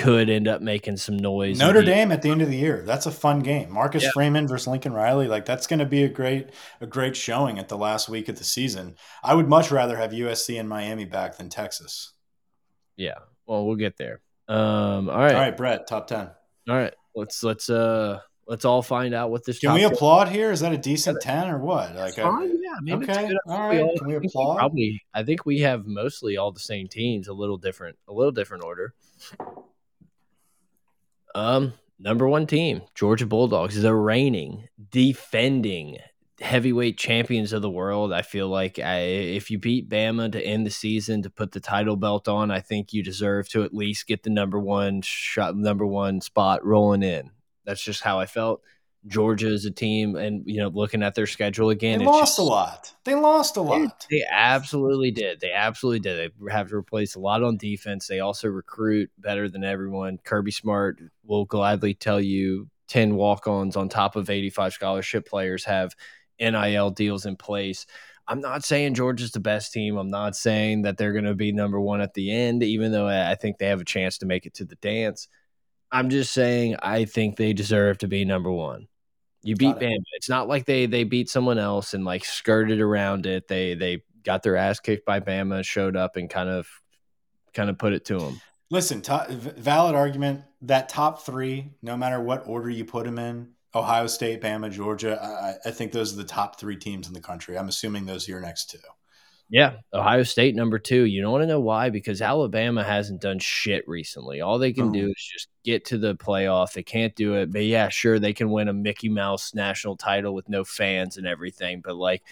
could end up making some noise. Notre Dame at the end of the year. That's a fun game. Marcus Yeah. Freeman versus Lincoln Riley. Like that's going to be a great a great showing at the last week of the season. I would much rather have USC and Miami back than Texas. Yeah. Well, we'll get there. Um. All right. All right, Brett, top ten. All right. Let's let's uh let's all find out what this. Can we applaud here? Is that a decent ten or what? Like, I- yeah, I mean, it's okay, all we all- Can we applaud? Probably. I think we have mostly all the same teams, a little different, a little different order. Um, number one team, Georgia Bulldogs, the reigning, defending heavyweight champions of the world. I feel like I, if you beat Bama to end the season to put the title belt on, I think you deserve to at least get the number one shot, number one spot rolling in. That's just how I felt. Georgia is a team, and you know, looking at their schedule again, they lost just- a lot. They lost a lot. They absolutely did. They absolutely did. They have to replace a lot on defense. They also recruit better than everyone. Kirby Smart will gladly tell you 10 walk ons on top of 85 scholarship players have NIL deals in place. I'm not saying Georgia's the best team. I'm not saying that they're going to be number one at the end, even though I think they have a chance to make it to the dance. I'm just saying I think they deserve to be number one. You beat it. Bama. It's not like they they beat someone else and like skirted around it. They they got their ass kicked by Bama, showed up and kind of kind of put it to them. Listen, to, valid argument. That top three, no matter what order you put them in, Ohio State, Bama, Georgia. I, I think those are the top three teams in the country. I'm assuming those are your next two. Yeah, Ohio State number two. You don't want to know why? Because Alabama hasn't done shit recently. All they can do Mhm. is just get to the playoff. They can't do it, but yeah, sure, they can win a Mickey Mouse national title with no fans and everything. But like,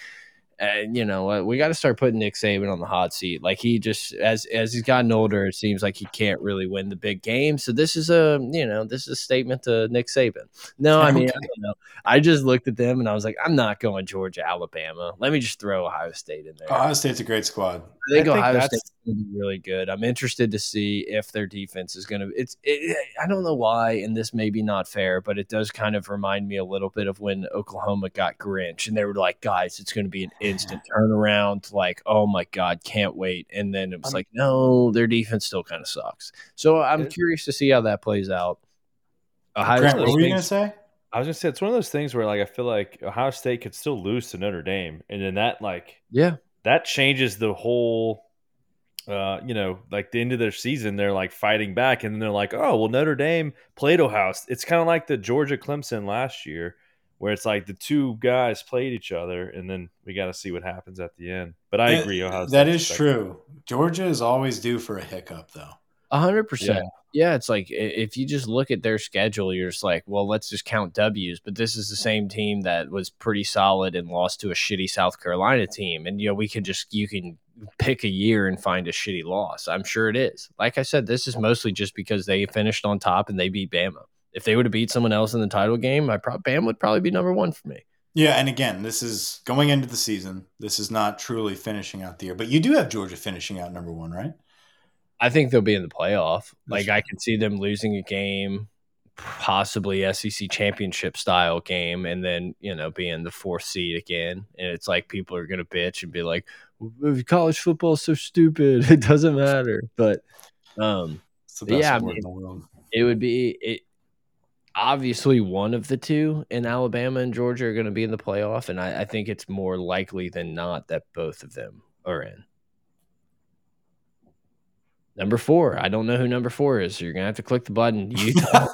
and you know what? We got to start putting Nick Saban on the hot seat. Like he just as as he's gotten older, it seems like he can't really win the big game. So this is a you know this is a statement to Nick Saban. No, I mean I Okay. don't know. I just looked at them and I was like, I'm not going Georgia, Alabama. Let me just throw Ohio State in there. Ohio State's a great squad. I think I Ohio that's- State's going to be really good. I'm interested to see if their defense is going to. It's. It, I don't know why, and this may be not fair, but it does kind of remind me a little bit of when Oklahoma got Grinch, and they were like, "Guys, it's going to be an instant turnaround." Like, oh my god, can't wait! And then it was I'm- like, no, their defense still kind of sucks. So I'm It- curious to see how that plays out. Ohio Grant, what were you going to say? I was gonna say it's one of those things where like I feel like Ohio State could still lose to Notre Dame, and then that like yeah, that changes the whole. Uh, you know, like the end of their season, they're like fighting back, and then they're like, "Oh, well, Notre Dame played Ohio." State. It's kind of like the Georgia Clemson last year, where it's like the two guys played each other, and then we got to see what happens at the end. But I That- agree, Ohio That State's true. Georgia is always due for a hiccup, though. A hundred percent. Yeah. It's like if you just look at their schedule, you're just like, well, let's just count W's. But this is the same team that was pretty solid and lost to a shitty South Carolina team. And you know, we can just you can pick a year and find a shitty loss. I'm sure it is. Like I said, this is mostly just because they finished on top and they beat Bama. If they would have beat someone else in the title game, I probably Bama would probably be number one for me. Yeah, and again, this is going into the season. This is not truly finishing out the year, but you do have Georgia finishing out number one, right? I think they'll be in the playoff. Like I can see them losing a game, possibly SEC championship style game, and then you know being the fourth seed again. And it's like people are gonna bitch and be like, "College football is so stupid. It doesn't matter." But um, It's the best Yeah, I mean- in the world. it would be it. Obviously, one of the two in Alabama and Georgia are going to be in the playoff, and I, I think it's more likely than not that both of them are in. Number four, I don't know who number four is. So you're gonna have to click the button. Utah.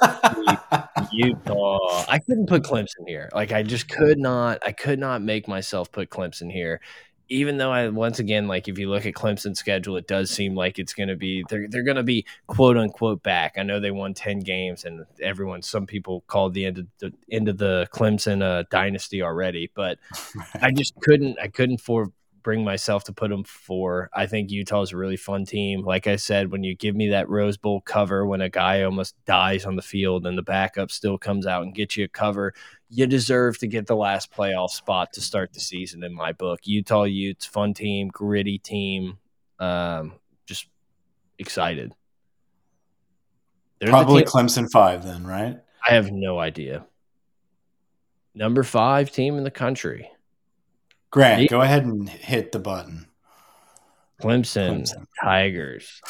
Utah. I couldn't put Clemson here. Like I just could not. I could not make myself put Clemson here. Even though I once again like if you look at Clemson's schedule, it does seem like it's going to be they're they're going to be quote unquote back. I know they won ten games, and everyone, some people called the end of the end of the Clemson uh, dynasty already. But I just couldn't. I couldn't for bring myself to put them for. I think Utah is a really fun team. Like I said, when you give me that Rose Bowl cover when a guy almost dies on the field and the backup still comes out and gets you a cover, you deserve to get the last playoff spot to start the season. In my book, Utah Utes, fun team, gritty team. Um, just excited. They're Probably team- Clemson five, then, right? I have no idea. Number five team in the country. Grant, Yeah. go ahead and hit the button. Clemson, Clemson. Tigers.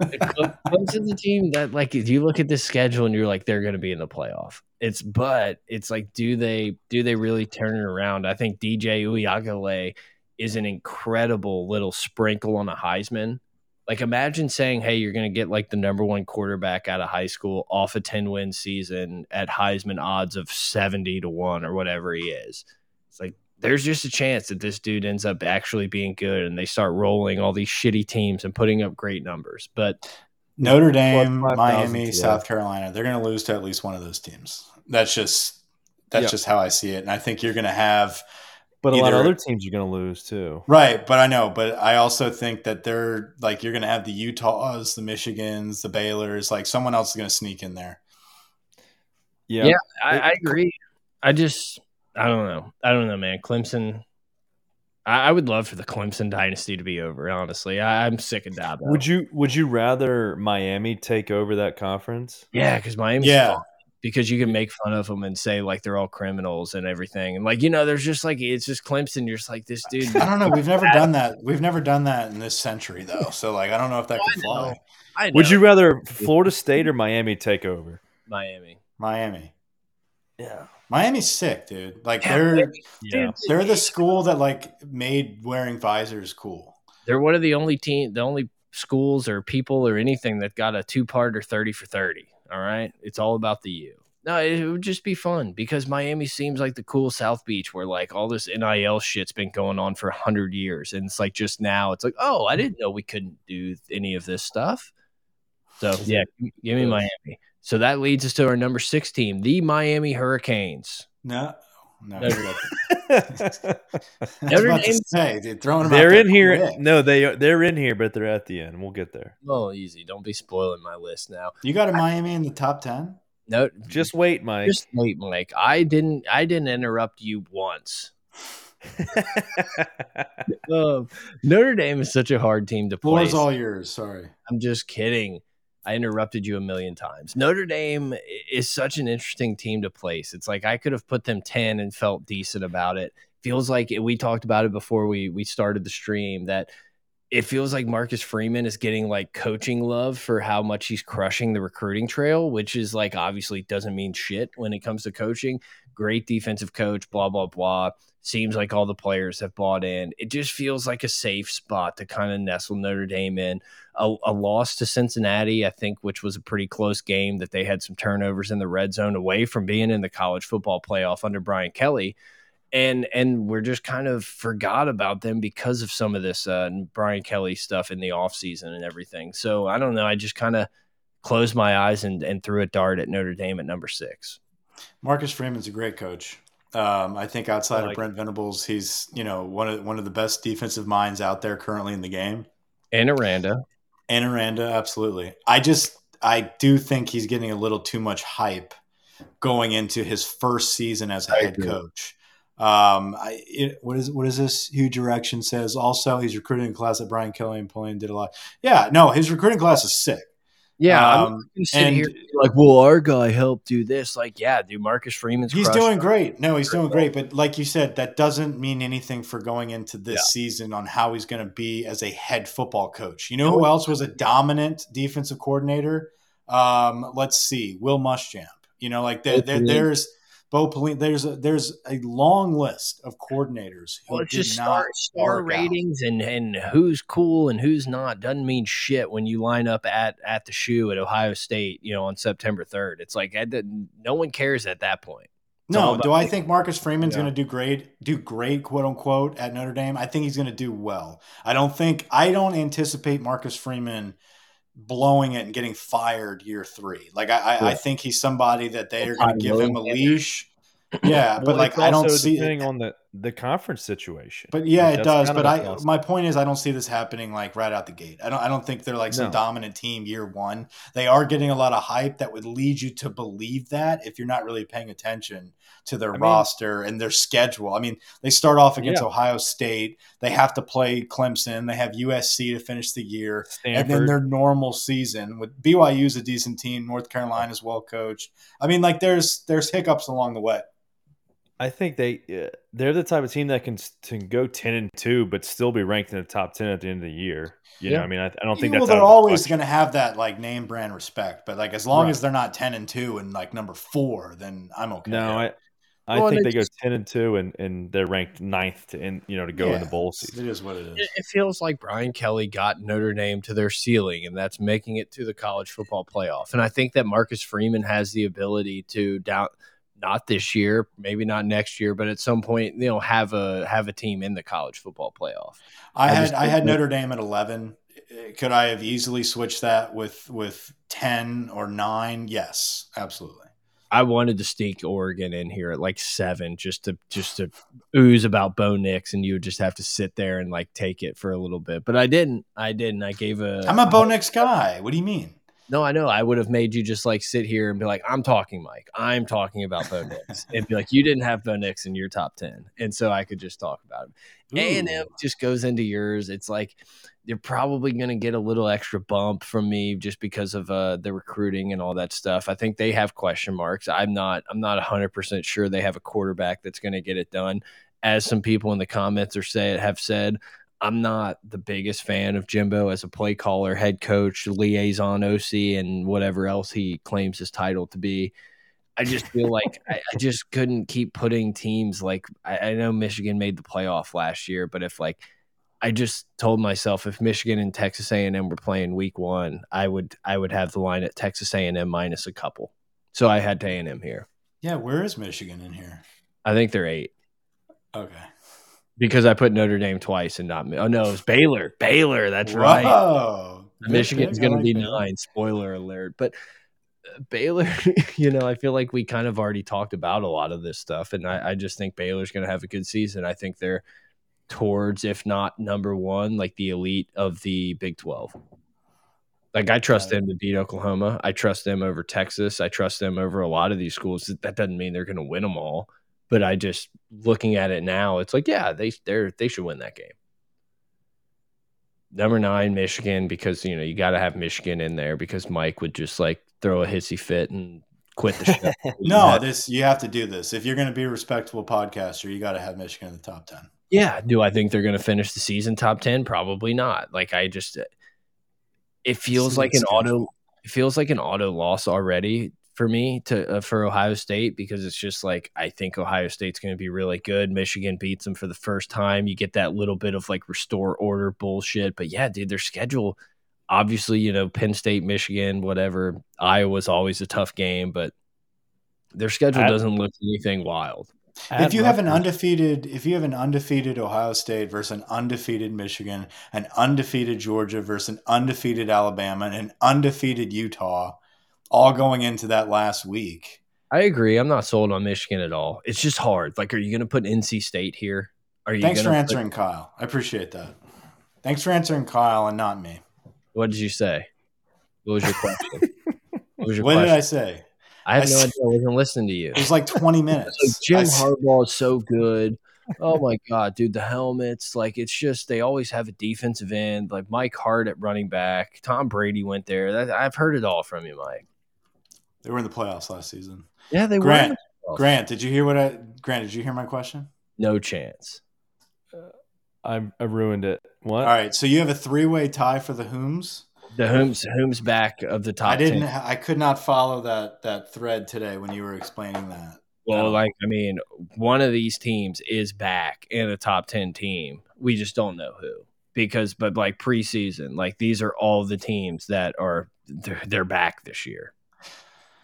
Cle- Clemson's a team that, like, if you look at this schedule and you're like, they're going to be in the playoff. It's, but it's like, do they, do they really turn it around? I think DJ Uiagalelei is an incredible little sprinkle on a Heisman. Like, imagine saying, hey, you're going to get like the number one quarterback out of high school off a 10 win season at Heisman odds of 70 to 1 or whatever he is. It's like, there's just a chance that this dude ends up actually being good and they start rolling all these shitty teams and putting up great numbers. But Notre Dame, Plus 5,000 Miami, today. South Carolina, they're going to lose to at least one of those teams. That's just that's Yeah. just how I see it, and I think you're going to have But a lot of other teams you're going to lose too. right. But I know, but I also think that they're like you're going to have the Utahs, the Michigans, the Baylors. Like someone else is going to sneak in there. Yeah. Yeah. I, I agree. I just, I don't know. I don't know, man. Clemson. I, I would love for the Clemson dynasty to be over. Honestly, I, I'm sick of Dabo. Would you Would you rather Miami take over that conference? Yeah, because Miami. Yeah. fun. Because you can make fun of them and say like they're all criminals and everything, and like you know, there's just like it's just Clemson. You're just like this dude. I don't know. We've never done that. We've never done that in this century, though. So like, I don't know if that could fly. I know. Would you rather Florida State or Miami take over? Miami? Miami. Yeah. Miami's sick, dude. Like Yeah, they're Yeah. they're the school that like made wearing visors cool. They're one of the only team, the only schools or people or anything that got a two part or thirty for thirty. All right, it's all about the U. No, it would just be fun because Miami seems like the cool South Beach where like all this NIL shit's been going on for a hundred years, and it's like just now it's like, oh, I didn't know we couldn't do any of this stuff. So yeah, give me Miami. So that leads us to our number six team, the Miami Hurricanes. No, no. Notre I Notre Dame- say, dude, throwing them they're there in here. quick. No, they they're in here, but they're at the end. We'll get there. Oh, easy. Don't be spoiling my list now. You got a Miami in the top ten? No, Just wait, Mike. just wait, Mike. I didn't. I didn't interrupt you once. Um, Notre Dame is such a hard team to play. Floor's all yours. Sorry. I'm just kidding. I interrupted you a million times. Notre Dame is such an interesting team to place. It's like I could have put them 10 and felt decent about it. Feels like we talked about it before we we started the stream that it feels like Marcus Freeman is getting like coaching love for how much he's crushing the recruiting trail, which is like obviously doesn't mean shit when it comes to coaching. Great defensive coach, blah blah blah. Seems like all the players have bought in. It just feels like a safe spot to kind of nestle Notre Dame in a, a loss to Cincinnati, I think, which was a pretty close game that they had some turnovers in the red zone away from being in the college football playoff under Brian Kelly. And and we're just kind of forgot about them because of some of this uh, Brian Kelly stuff in the offseason and everything. So I don't know. I just kind of closed my eyes and, and threw a dart at Notre Dame at number six. Marcus Freeman's a great coach. Um, I think outside like of Brent Venables, he's you know one of one of the best defensive minds out there currently in the game. And Aranda. And Aranda, absolutely. I just I do think he's getting a little too much hype going into his first season as a I head agree. coach. Um, I, it, what is what is this? Huge direction says also he's recruiting class that Brian Kelly and Polian did a lot. Yeah, no, his recruiting class is sick. Yeah, I'm Um, not gonna sit and here like, well, our guy helped do this. Like, yeah, dude, Marcus Freeman's He's doing it. great. No, he's doing great. But like you said, that doesn't mean anything for going into this Yeah. season on how he's going to be as a head football coach. You know who else was a dominant defensive coordinator? Um, let's see, Will Muschamp. You know, like there, there, Pelini. there's Bo Pelini. There's a, there's a long list of coordinators who Well, it's just star, star out. ratings and, and who's cool and who's not doesn't mean shit when you line up at at the shoe at Ohio State, you know, on September third. It's like I no one cares at that point. It's No, do I think Marcus Freeman's Yeah. going to do great, do great, quote unquote, at Notre Dame? I think he's going to do well. I don't think, I don't anticipate Marcus Freeman blowing it and getting fired year three. Like, I, I, I think he's somebody that they are going to give him a leash. Yeah, but like, I don't see depending on the the conference situation. But yeah, Like, it does. But I, a I, my point is, I don't see this happening like right out the gate. I don't. I don't think they're like some No. dominant team year one. They are getting a lot of hype that would lead you to believe that if you're not really paying attention to their I mean- roster and their schedule. I mean, they start off against Yeah. Ohio State. They have to play Clemson. They have USC to finish the year, and then their normal season with BYU's a decent team. North Carolina's well coached. I mean, like there's there's hiccups along the way. I think they uh, they're the type of team that can can go ten and two, but still be ranked in the top ten at the end of the year. You know, I mean, I, I don't think well, that's they're always going to have that like name brand respect, but like as long Right. as they're not ten and two and like number four, then I'm okay. No, I I Well, think they it's go ten and two, and, and they're ranked ninth to in you know to go in the bowl season. It is what it is. It, it feels like Brian Kelly got Notre Dame to their ceiling, and that's making it to the college football playoff. And I think that Marcus Freeman has the ability to down not this year, maybe not next year, but at some point, you know, have a have a team in the college football playoff. I, I had just I had that- Notre Dame at eleven. Eh, could I have easily switched that with with ten or nine? Yes, absolutely. I wanted to sneak Oregon in here at like seven, just to just to ooze about Bo Nix, and you would just have to sit there and like take it for a little bit. But I didn't. I didn't. I gave a. I'm a Bo Nix guy. What do you mean? No, I know. I would have made you just like sit here and be like, "I'm talking, Mike. I'm talking about Bo Nix," and be like, "You didn't have Bo Nix in your top ten, and so I could just talk about him." A and M just goes into yours. It's like you're probably going to get a little extra bump from me just because of uh, the recruiting and all that stuff. I think they have question marks. I'm not. I'm not 100 percent sure they have a quarterback that's going to get it done. As some people in the comments are say have said, I'm not the biggest fan of Jimbo as a play caller, head coach, liaison, OC, and whatever else he claims his title to be. I just feel like I, I, just couldn't keep putting teams like I, I know Michigan made the playoff last year, but if like I just told myself if Michigan and Texas A&M were playing week one, I would I would have the line at Texas A&M minus a couple. So I had to A&M here. Yeah, where is Michigan in here? I think they're eight. Okay. Because I put Notre Dame twice and not oh no, it was Baylor. Baylor, that's Whoa. right. Michigan's going to be nine. Spoiler alert, but uh, Baylor, you know, I feel like we kind of already talked about a lot of this stuff, and I, I just think Baylor's going to have a good season. I think they're towards, if not number one, like the elite of the Big 12. Like I trust them to beat Oklahoma. I trust them over Texas. I trust them over a lot of these schools. That doesn't mean they're going to win them all, but I just looking at it now, it's like yeah, they they they should win that game. Number nine, Michigan, because you know you got to have Michigan in there because Mike would just like throw a hissy fit and quit the show. no, this you have to do this if you're going to be a respectable podcaster. You got to have Michigan in the top ten. Yeah. Do I think they're going to finish the season top 10? Probably not. Like, I just, it feels like an auto, it feels like an auto loss already for me to, uh, for Ohio State because it's just like, I think Ohio State's going to be really good. Michigan beats them for the first time. You get that little bit of like restore order bullshit. But yeah, dude, their schedule, obviously, you know, Penn State, Michigan, whatever. Iowa's always a tough game, but their schedule doesn't look anything wild if you have an undefeated, if you have an undefeated Ohio State versus an undefeated Michigan, an undefeated Georgia versus an undefeated Alabama, and an undefeated Utah, all going into that last week. I agree. I'm not sold on Michigan at all. It's just hard. Like, are you going to put NC State here? Are you? Thanks for answering, put... Kyle. I appreciate that. Thanks for answering, Kyle, and not me. What did you say? What was your question? what, was your what question? did I say? I have I, no idea. I wasn't listening to you. It was like 20 minutes. like Jim I, Harbaugh is so good. Oh my god, dude, the helmets, like it's just they always have a defensive end, like Mike Hart at running back. Tom Brady went there. That, I've heard it all from you, Mike. They were in the playoffs last season. Yeah, they Grant, were. Grant, did you hear what I Grant, did you hear my question? No chance. Uh, I, I ruined it. What? All right, so you have a three-way tie for the Whooms the whom's whom's back of the top. I didn't. 10. I could not follow that that thread today when you were explaining that. Well, um, like I mean, one of these teams is back in a top ten team. We just don't know who because, but like preseason, like these are all the teams that are they're, they're back this year.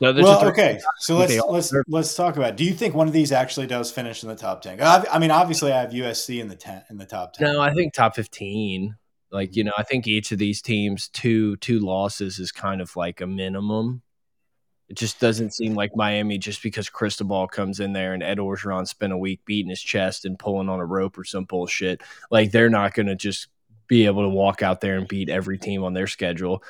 So well, okay. So let's let's let's talk about. It. Do you think one of these actually does finish in the top ten? I mean, obviously, I have USC in the ten in the top ten. No, I think top fifteen. Like, mm-hmm. you know, I think each of these teams two two losses is kind of like a minimum. It just doesn't seem like Miami just because Cristobal comes in there and Ed Orgeron spent a week beating his chest and pulling on a rope or some bullshit. Like they're not going to just be able to walk out there and beat every team on their schedule.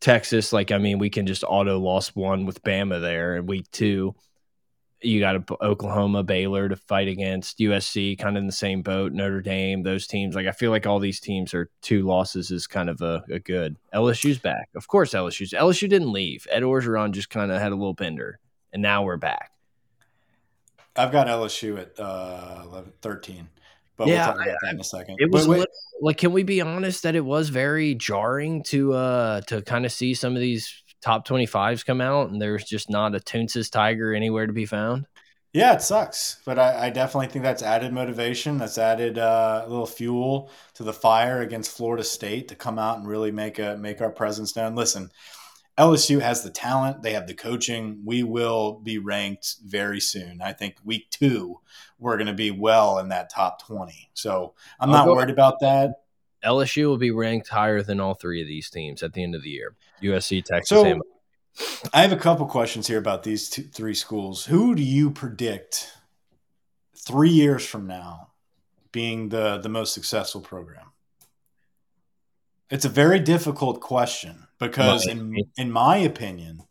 Texas, like I mean, we can just auto loss one with Bama there in week two you got a, Oklahoma, Baylor to fight against USC, kind of in the same boat. Notre Dame, those teams. Like I feel like all these teams are two losses is kind of a, a good. LSU's back, of course. LSU's LSU didn't leave. Ed Orgeron just kind of had a little bender, and now we're back. I've got LSU at uh, 11, 13. But yeah, we'll talk about I, that in a second. It was like, can we be honest that it was very jarring to uh to kind of see some of these top 25s come out and there's just not a Toonces Tiger anywhere to be found? Yeah, it sucks, but I, I definitely think that's added motivation. That's added uh, a little fuel to the fire against Florida State to come out and really make a make our presence known. Listen, LSU has the talent, they have the coaching. We will be ranked very soon. I think week two, we're going to be well in that top 20. So I'm I'll not worried about that. LSU will be ranked higher than all three of these teams at the end of the year. USC, Texas. So, I have a couple questions here about these two, three schools. Who do you predict three years from now being the the most successful program? It's a very difficult question because, in in my opinion,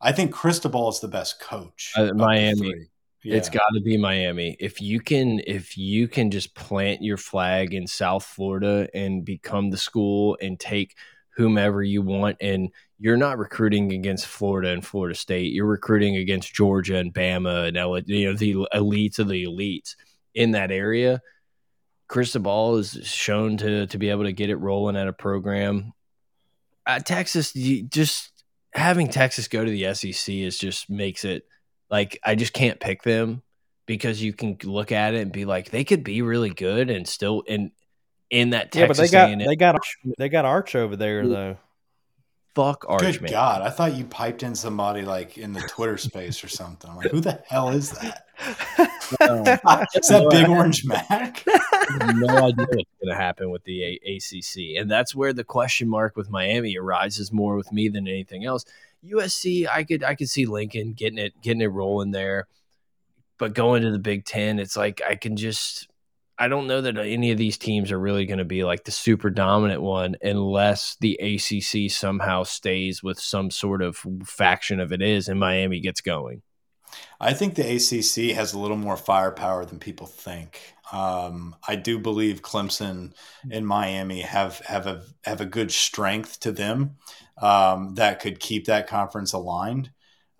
I think Cristobal is the best coach. Uh, Miami. Yeah. It's got to be Miami. If you can, if you can just plant your flag in South Florida and become the school and take whomever you want, and you're not recruiting against Florida and Florida State, you're recruiting against Georgia and Bama and you know the elites of the elites in that area. Cristobal is shown to to be able to get it rolling at a program. Uh, Texas, just having Texas go to the SEC is just makes it Like I just can't pick them because you can look at it and be like they could be really good and still in in that Texas yeah, but they got A&M they got they got Arch over there though. fuck Arch Good man. God, I thought you piped in somebody like in the Twitter space or something. I'm like, who the hell is that? Is that Big Orange Mac? no idea what's going to happen with the A- ACC, and that's where the question mark with Miami arises more with me than anything else. USC, I could I could see Lincoln getting it getting it rolling there, but going to the Big Ten, it's like I can just I don't know that any of these teams are really going to be like the super dominant one unless the ACC somehow stays with some sort of faction of it is and Miami gets going. I think the ACC has a little more firepower than people think. Um, I do believe Clemson and Miami have have a have a good strength to them um, that could keep that conference aligned.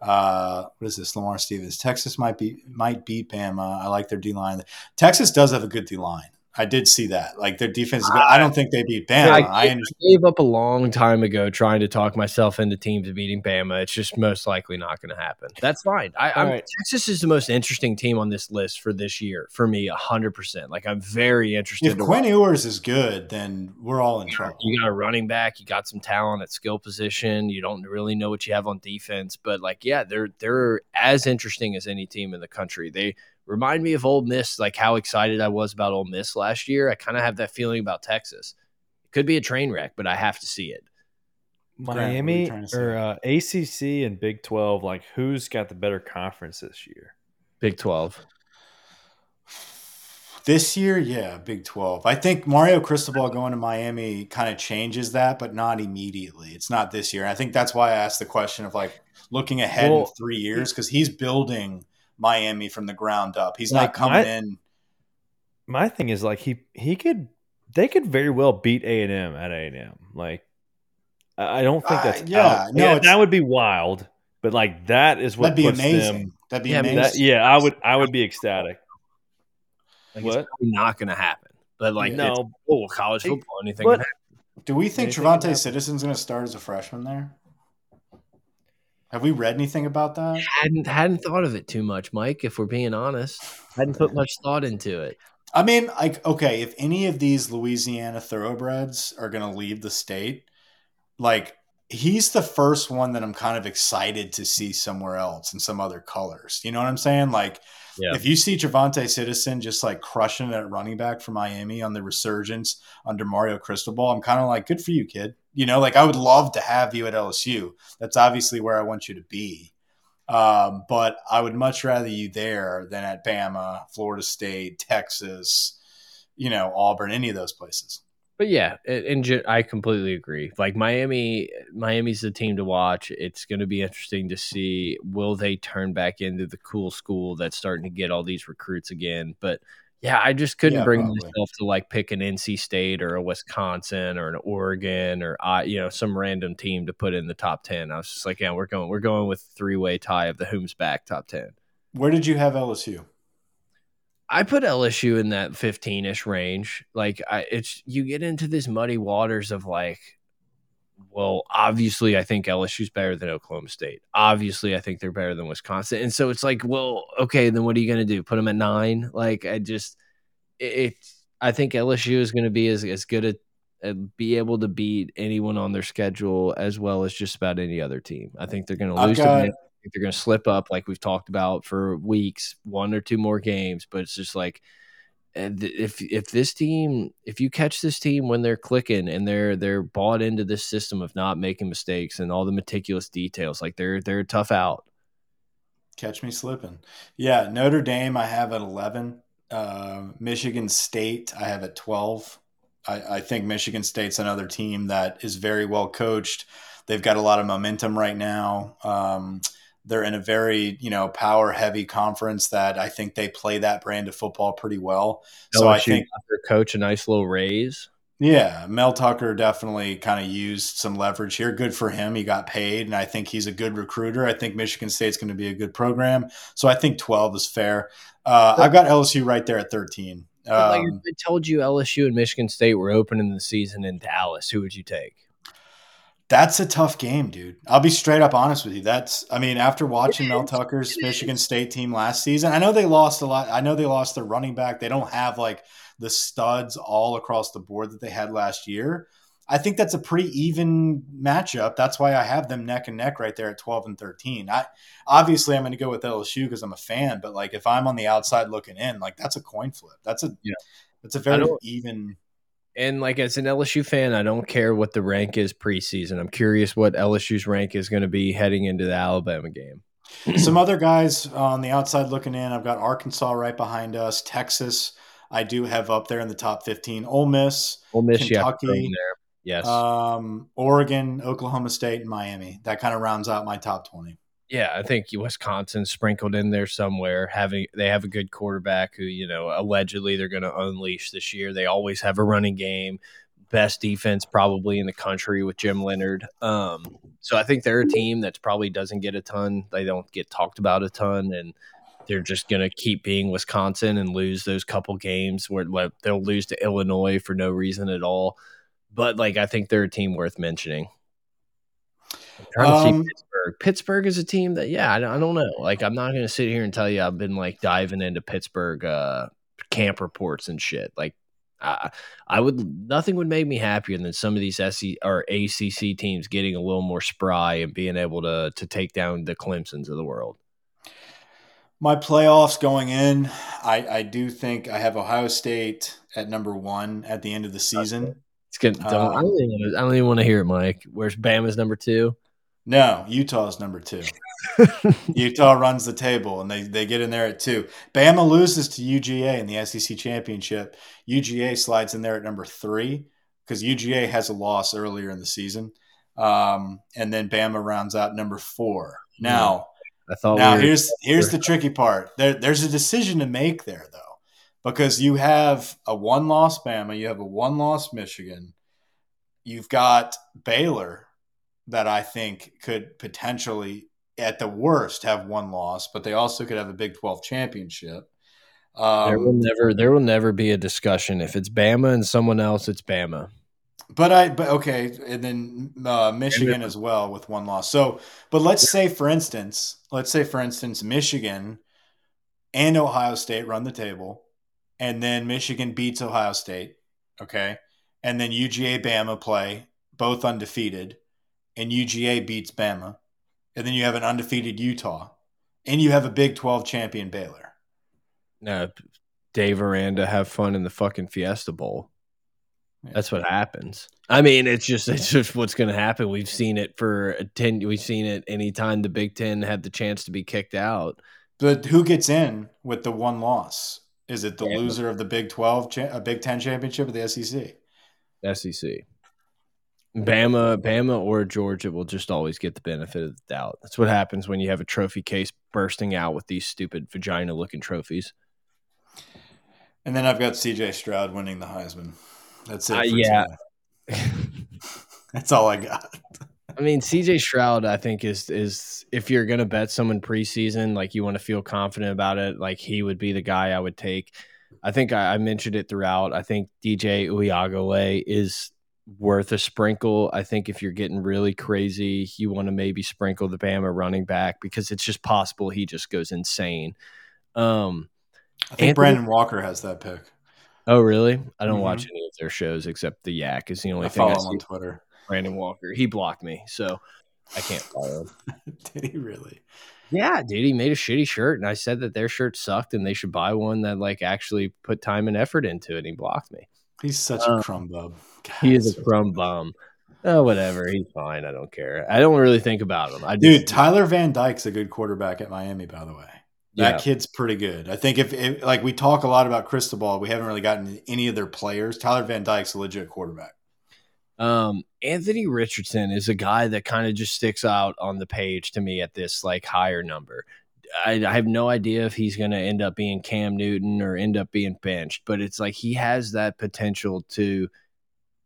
Uh, what is this? Lamar Stevens. Texas might be might beat Bama. I like their D line. Texas does have a good D line. I did see that. Like their defense is good. I don't think they beat Bama. I, I, I gave up a long time ago trying to talk myself into teams beating Bama. It's just most likely not going to happen. That's fine. I, I'm, right. Texas is the most interesting team on this list for this year for me, hundred percent. Like I'm very interested. If to Quinn. Ewers is good, then we're all in trouble. you got a running back, you got some talent at skill position. You don't really know what you have on defense, but like, yeah, they're they're as interesting as any team in the country. They remind me of Ole Miss, like how excited I was about Ole Miss last year. I kind of have that feeling about Texas. It could be a train wreck, but I have to see it. Grant, what are you Miami trying to say? or uh, ACC and Big Twelve, like who's got the better conference this year? Big Twelve. This year, yeah, Big 12. I think Mario Cristobal going to Miami kind of changes that, but not immediately. It's not this year. I think that's why I asked the question of like looking ahead in three years because he's building Miami from the ground up. He's Like, not coming my- in. My thing is like he he could they could very well beat A and M at A and M. Like I I don't think Uh, that's yeah, out. no, yeah, that would be wild. But like that is what That'd be puts amazing. them. That'd be Yeah, amazing. That, yeah, I would I would be ecstatic. Like, What? It's not going to happen. But like, Yeah. it's No, cool college football. Anything but- can happen. Do we think Anything Trevonte can happen. Citizen's going to start as a freshman there? Have we read anything about that? hadn't hadn't thought of it too much, Mike. If we're being honest, hadn't put much thought into it. I mean, like, okay, if any of these Louisiana thoroughbreds are going to leave the state, like, he's the first one that I'm kind of excited to see somewhere else in some other colors. You know what I'm saying? Like, Yeah. if you see Javante Citizen just like crushing it at running back for Miami on the resurgence under Mario Cristobal, I'm kind of like, good for you, kid. You know, like, I would love to have you at LSU. That's obviously where I want you to be. Um, but I would much rather you there than at Bama, Florida State, Texas, you know, Auburn, any of those places. But yeah, and I completely agree. Like Miami, Miami's the team to watch. It's going to be interesting to see will they turn back into the cool school that's starting to get all these recruits again. But yeah, I just couldn't Yeah, bring probably. myself to like pick an NC State or a Wisconsin or an Oregon or I, you know, some random team to put in the top ten. I was just like, yeah, we're going, we're going with three way tie of the whom's back top ten. Where did you have LSU? I put LSU in that 15ish range. Like I it's you get into this muddy waters of like well, obviously I think LSU's better than Oklahoma State. Obviously I think they're better than Wisconsin. And so it's like, well, okay, then what are you going to do? Put them at 9? Like I just it, I think LSU is going to be as as good at be able to beat anyone on their schedule as well as just about any other team. I think they're going to lose got- Michigan. I think they're going to slip up like we've talked about for weeks, one or two more games. But it's just like, and if if this team, if you catch this team when they're clicking and they're they're bought into this system of not making mistakes and all the meticulous details, like they're they're tough out. Catch me slipping. Yeah, Notre Dame, I have at 11. Uh, Michigan State, I have at 12. I, I think Michigan State's another team that is very well coached. They've got a lot of momentum right now. Um, they're in a very, you know, power heavy conference that I think they play that brand of football pretty well. So I think their coach a nice little raise. Yeah, Mel Tucker definitely kind of used some leverage here. Good for him. He got paid, and I think he's a good recruiter. I think Michigan State's going to be a good program. So I think 12 is fair. Uh, I've got LSU right there at 13. But, like Um, I told you LSU and Michigan State were opening the season in Dallas, who would you take? That's a tough game, dude. I'll be straight up honest with you. That's, I mean, after watching Mel Tucker's Michigan State team last season, I know they lost a lot. I know they lost their running back. They don't have like the studs all across the board that they had last year. I think that's a pretty even matchup. That's why I have them neck and neck right there at 12 and 13. I obviously I'm going to go with LSU because I'm a fan, but like if I'm on the outside looking in, like that's a coin flip. That's a yeah. That's a very even and like as an LSU fan, I don't care what the rank is preseason. I'm curious what LSU's rank is going to be heading into the Alabama game. Some other guys on the outside looking in. I've got Arkansas right behind us. Texas, I do have up there in the top 15. Ole Miss, Ole Miss, Kentucky, there. Yes. Um, Oregon, Oklahoma State, and Miami. That kind of rounds out my top 20. Yeah, I think Wisconsin sprinkled in there somewhere. Having they have a good quarterback who you know allegedly they're going to unleash this year. They always have a running game, best defense probably in the country with Jim Leonhard. Um, so I think they're a team that probably doesn't get a ton. They don't get talked about a ton, and they're just going to keep being Wisconsin and lose those couple games where they'll lose to Illinois for no reason at all. But like I think they're a team worth mentioning. Um, Pittsburgh. Pittsburgh is a team that, yeah, I, I don't know. Like, I'm not going to sit here and tell you I've been like diving into Pittsburgh uh, camp reports and shit. Like, I, I would nothing would make me happier than some of these SC or ACC teams getting a little more spry and being able to to take down the Clemson's of the world. My playoffs going in, I, I do think I have Ohio State at number one at the end of the season. It's good. Don't, um, I, don't even, I don't even want to hear it, Mike. Where's Bama's number two? No, Utah's number two. Utah runs the table and they, they get in there at two. Bama loses to UGA in the SEC championship. UGA slides in there at number three because UGA has a loss earlier in the season. Um, and then Bama rounds out number four. Now, I thought now we here's here's the tricky part. There, there's a decision to make there though, because you have a one loss Bama, you have a one loss Michigan, you've got Baylor that I think could potentially, at the worst, have one loss, but they also could have a Big Twelve championship. Um, there will never, there will never be a discussion if it's Bama and someone else. It's Bama. But I, but okay, and then uh, Michigan as well with one loss. So, but let's say, for instance, let's say, for instance, Michigan and Ohio State run the table, and then Michigan beats Ohio State, okay, and then UGA Bama play both undefeated, and UGA beats Bama, and then you have an undefeated Utah, and you have a Big 12 champion Baylor. No, Dave Aranda have fun in the fucking Fiesta Bowl. Yeah. That's what happens. I mean, it's just it's just what's going to happen. We've seen it for a ten. We've seen it anytime the Big Ten had the chance to be kicked out. But who gets in with the one loss? Is it the yeah. loser of the Big Twelve, a uh, Big Ten championship, or the SEC? SEC. Bama, Bama, or Georgia will just always get the benefit of the doubt. That's what happens when you have a trophy case bursting out with these stupid vagina-looking trophies. And then I've got C.J. Stroud winning the Heisman. That's it. Uh, yeah, that's all I got. I mean, C.J. Stroud, I think is is if you're gonna bet someone preseason, like you want to feel confident about it, like he would be the guy I would take. I think I, I mentioned it throughout. I think DJ Uiagalelei is worth a sprinkle. I think if you're getting really crazy, you want to maybe sprinkle the Bama running back because it's just possible he just goes insane. Um, I think Anthony, Brandon Walker has that pick. Oh, really? I don't mm-hmm. watch any of their shows except the Yak is the only I thing I see. on Twitter. Brandon Walker, he blocked me, so I can't follow him. Did he really? Yeah, dude, he made a shitty shirt, and I said that their shirt sucked, and they should buy one that like actually put time and effort into it. And he blocked me. He's such um, a crumb bub. God, he is a crumb bum. Oh, whatever. He's fine. I don't care. I don't really think about him. I Dude, Tyler Van Dyke's a good quarterback at Miami, by the way. That yeah. kid's pretty good. I think if, if, like we talk a lot about Cristobal, we haven't really gotten any of their players. Tyler Van Dyke's a legit quarterback. Um, Anthony Richardson is a guy that kind of just sticks out on the page to me at this like higher number. I, I have no idea if he's going to end up being Cam Newton or end up being benched, but it's like he has that potential to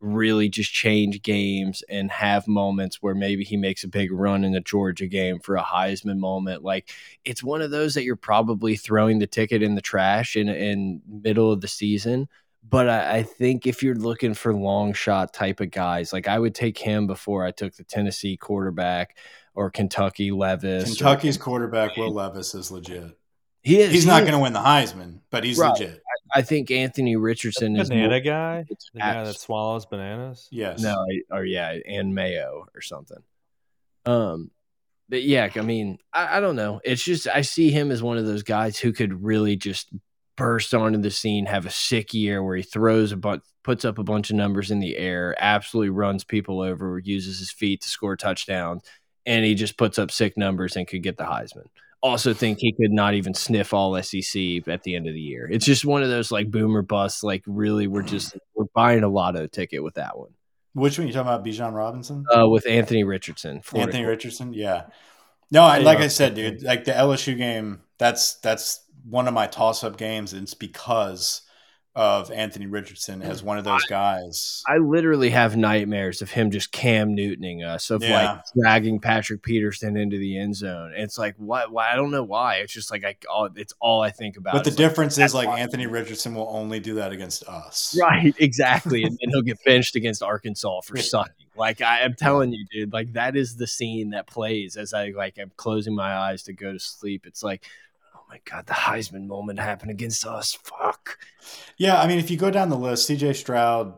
really just change games and have moments where maybe he makes a big run in the Georgia game for a Heisman moment. Like it's one of those that you're probably throwing the ticket in the trash in in middle of the season, But I, I think if you're looking for long shot type of guys, like I would take him before I took the Tennessee quarterback or Kentucky Levis. or- Kentucky's quarterback Will Levis is legit. He is. He's he not going to win the Heisman, but he's Right. legit. I think Anthony Richardson is banana more- guy, the guy that swallows bananas. Yes. No, I- or yeah, and Mayo or something. Um, but yeah, I mean, I, I don't know. It's just I see him as one of those guys who could really just burst onto the scene, have a sick year where he throws a bunch, puts up a bunch of numbers in the air, absolutely runs people over, uses his feet to score touchdowns, and he just puts up sick numbers and could get the Heisman. Also, think he could not even sniff all SEC at the end of the year. It's just one of those like boomer busts. Like, really, we're just we're buying a lotto ticket with that one Which one you talking about? Bijan Robinson? uh, with Anthony Richardson. Florida. Anthony Richardson? Yeah. No, I, like I said, dude, like the LSU game, that's that's one of my toss up games, and it's because of Anthony Richardson as one of those guys. I literally have nightmares of him just Cam Newtoning us, of Yeah. like dragging Patrick Peterson into the end zone. It's like why? Why I don't know why. It's just like I. All, it's all I think about. But the like, difference is like. Anthony Richardson will only do that against us. right, exactly, and then he'll get benched against Arkansas for sucking. Like I am telling you, dude. Like that is the scene that plays as I like I'm closing my eyes to go to sleep. It's like. My god, the Heisman moment happened against us. Fuck. Yeah, I mean, if you go down the list, CJ Stroud,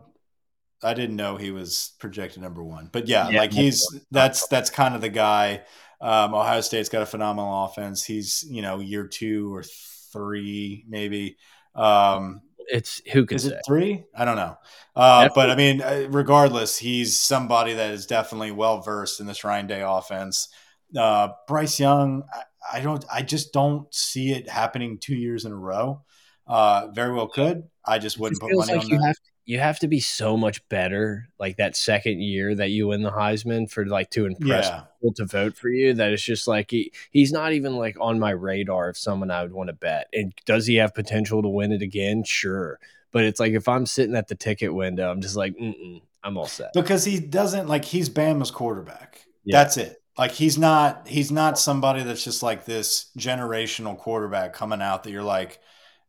I didn't know he was projected number one, but yeah, Yeah, like he's that's that's kind of the guy. Um, Ohio State's got a phenomenal offense. He's you know year two or three maybe. Um, It's who could is say? it three? I don't know. Uh, but I mean, uh, regardless, he's somebody that is definitely well versed in this Ryan Day offense. Uh, Bryce Young, I, don't, I just don't see it happening two years in a row. Uh, very well could. I just wouldn't put money like on you that. have you have to be so much better like that second year that you win the Heisman for like to impress Yeah. people to vote for you that it's just like he, he's not even like on my radar of someone I would want to bet. And does he have potential to win it again? Sure. But it's like if I'm sitting at the ticket window, I'm just like, Mm-mm, I'm all set. because he doesn't like he's Bama's quarterback. Yeah. That's it. Like he's not he's not somebody that's just like this generational quarterback coming out that you're like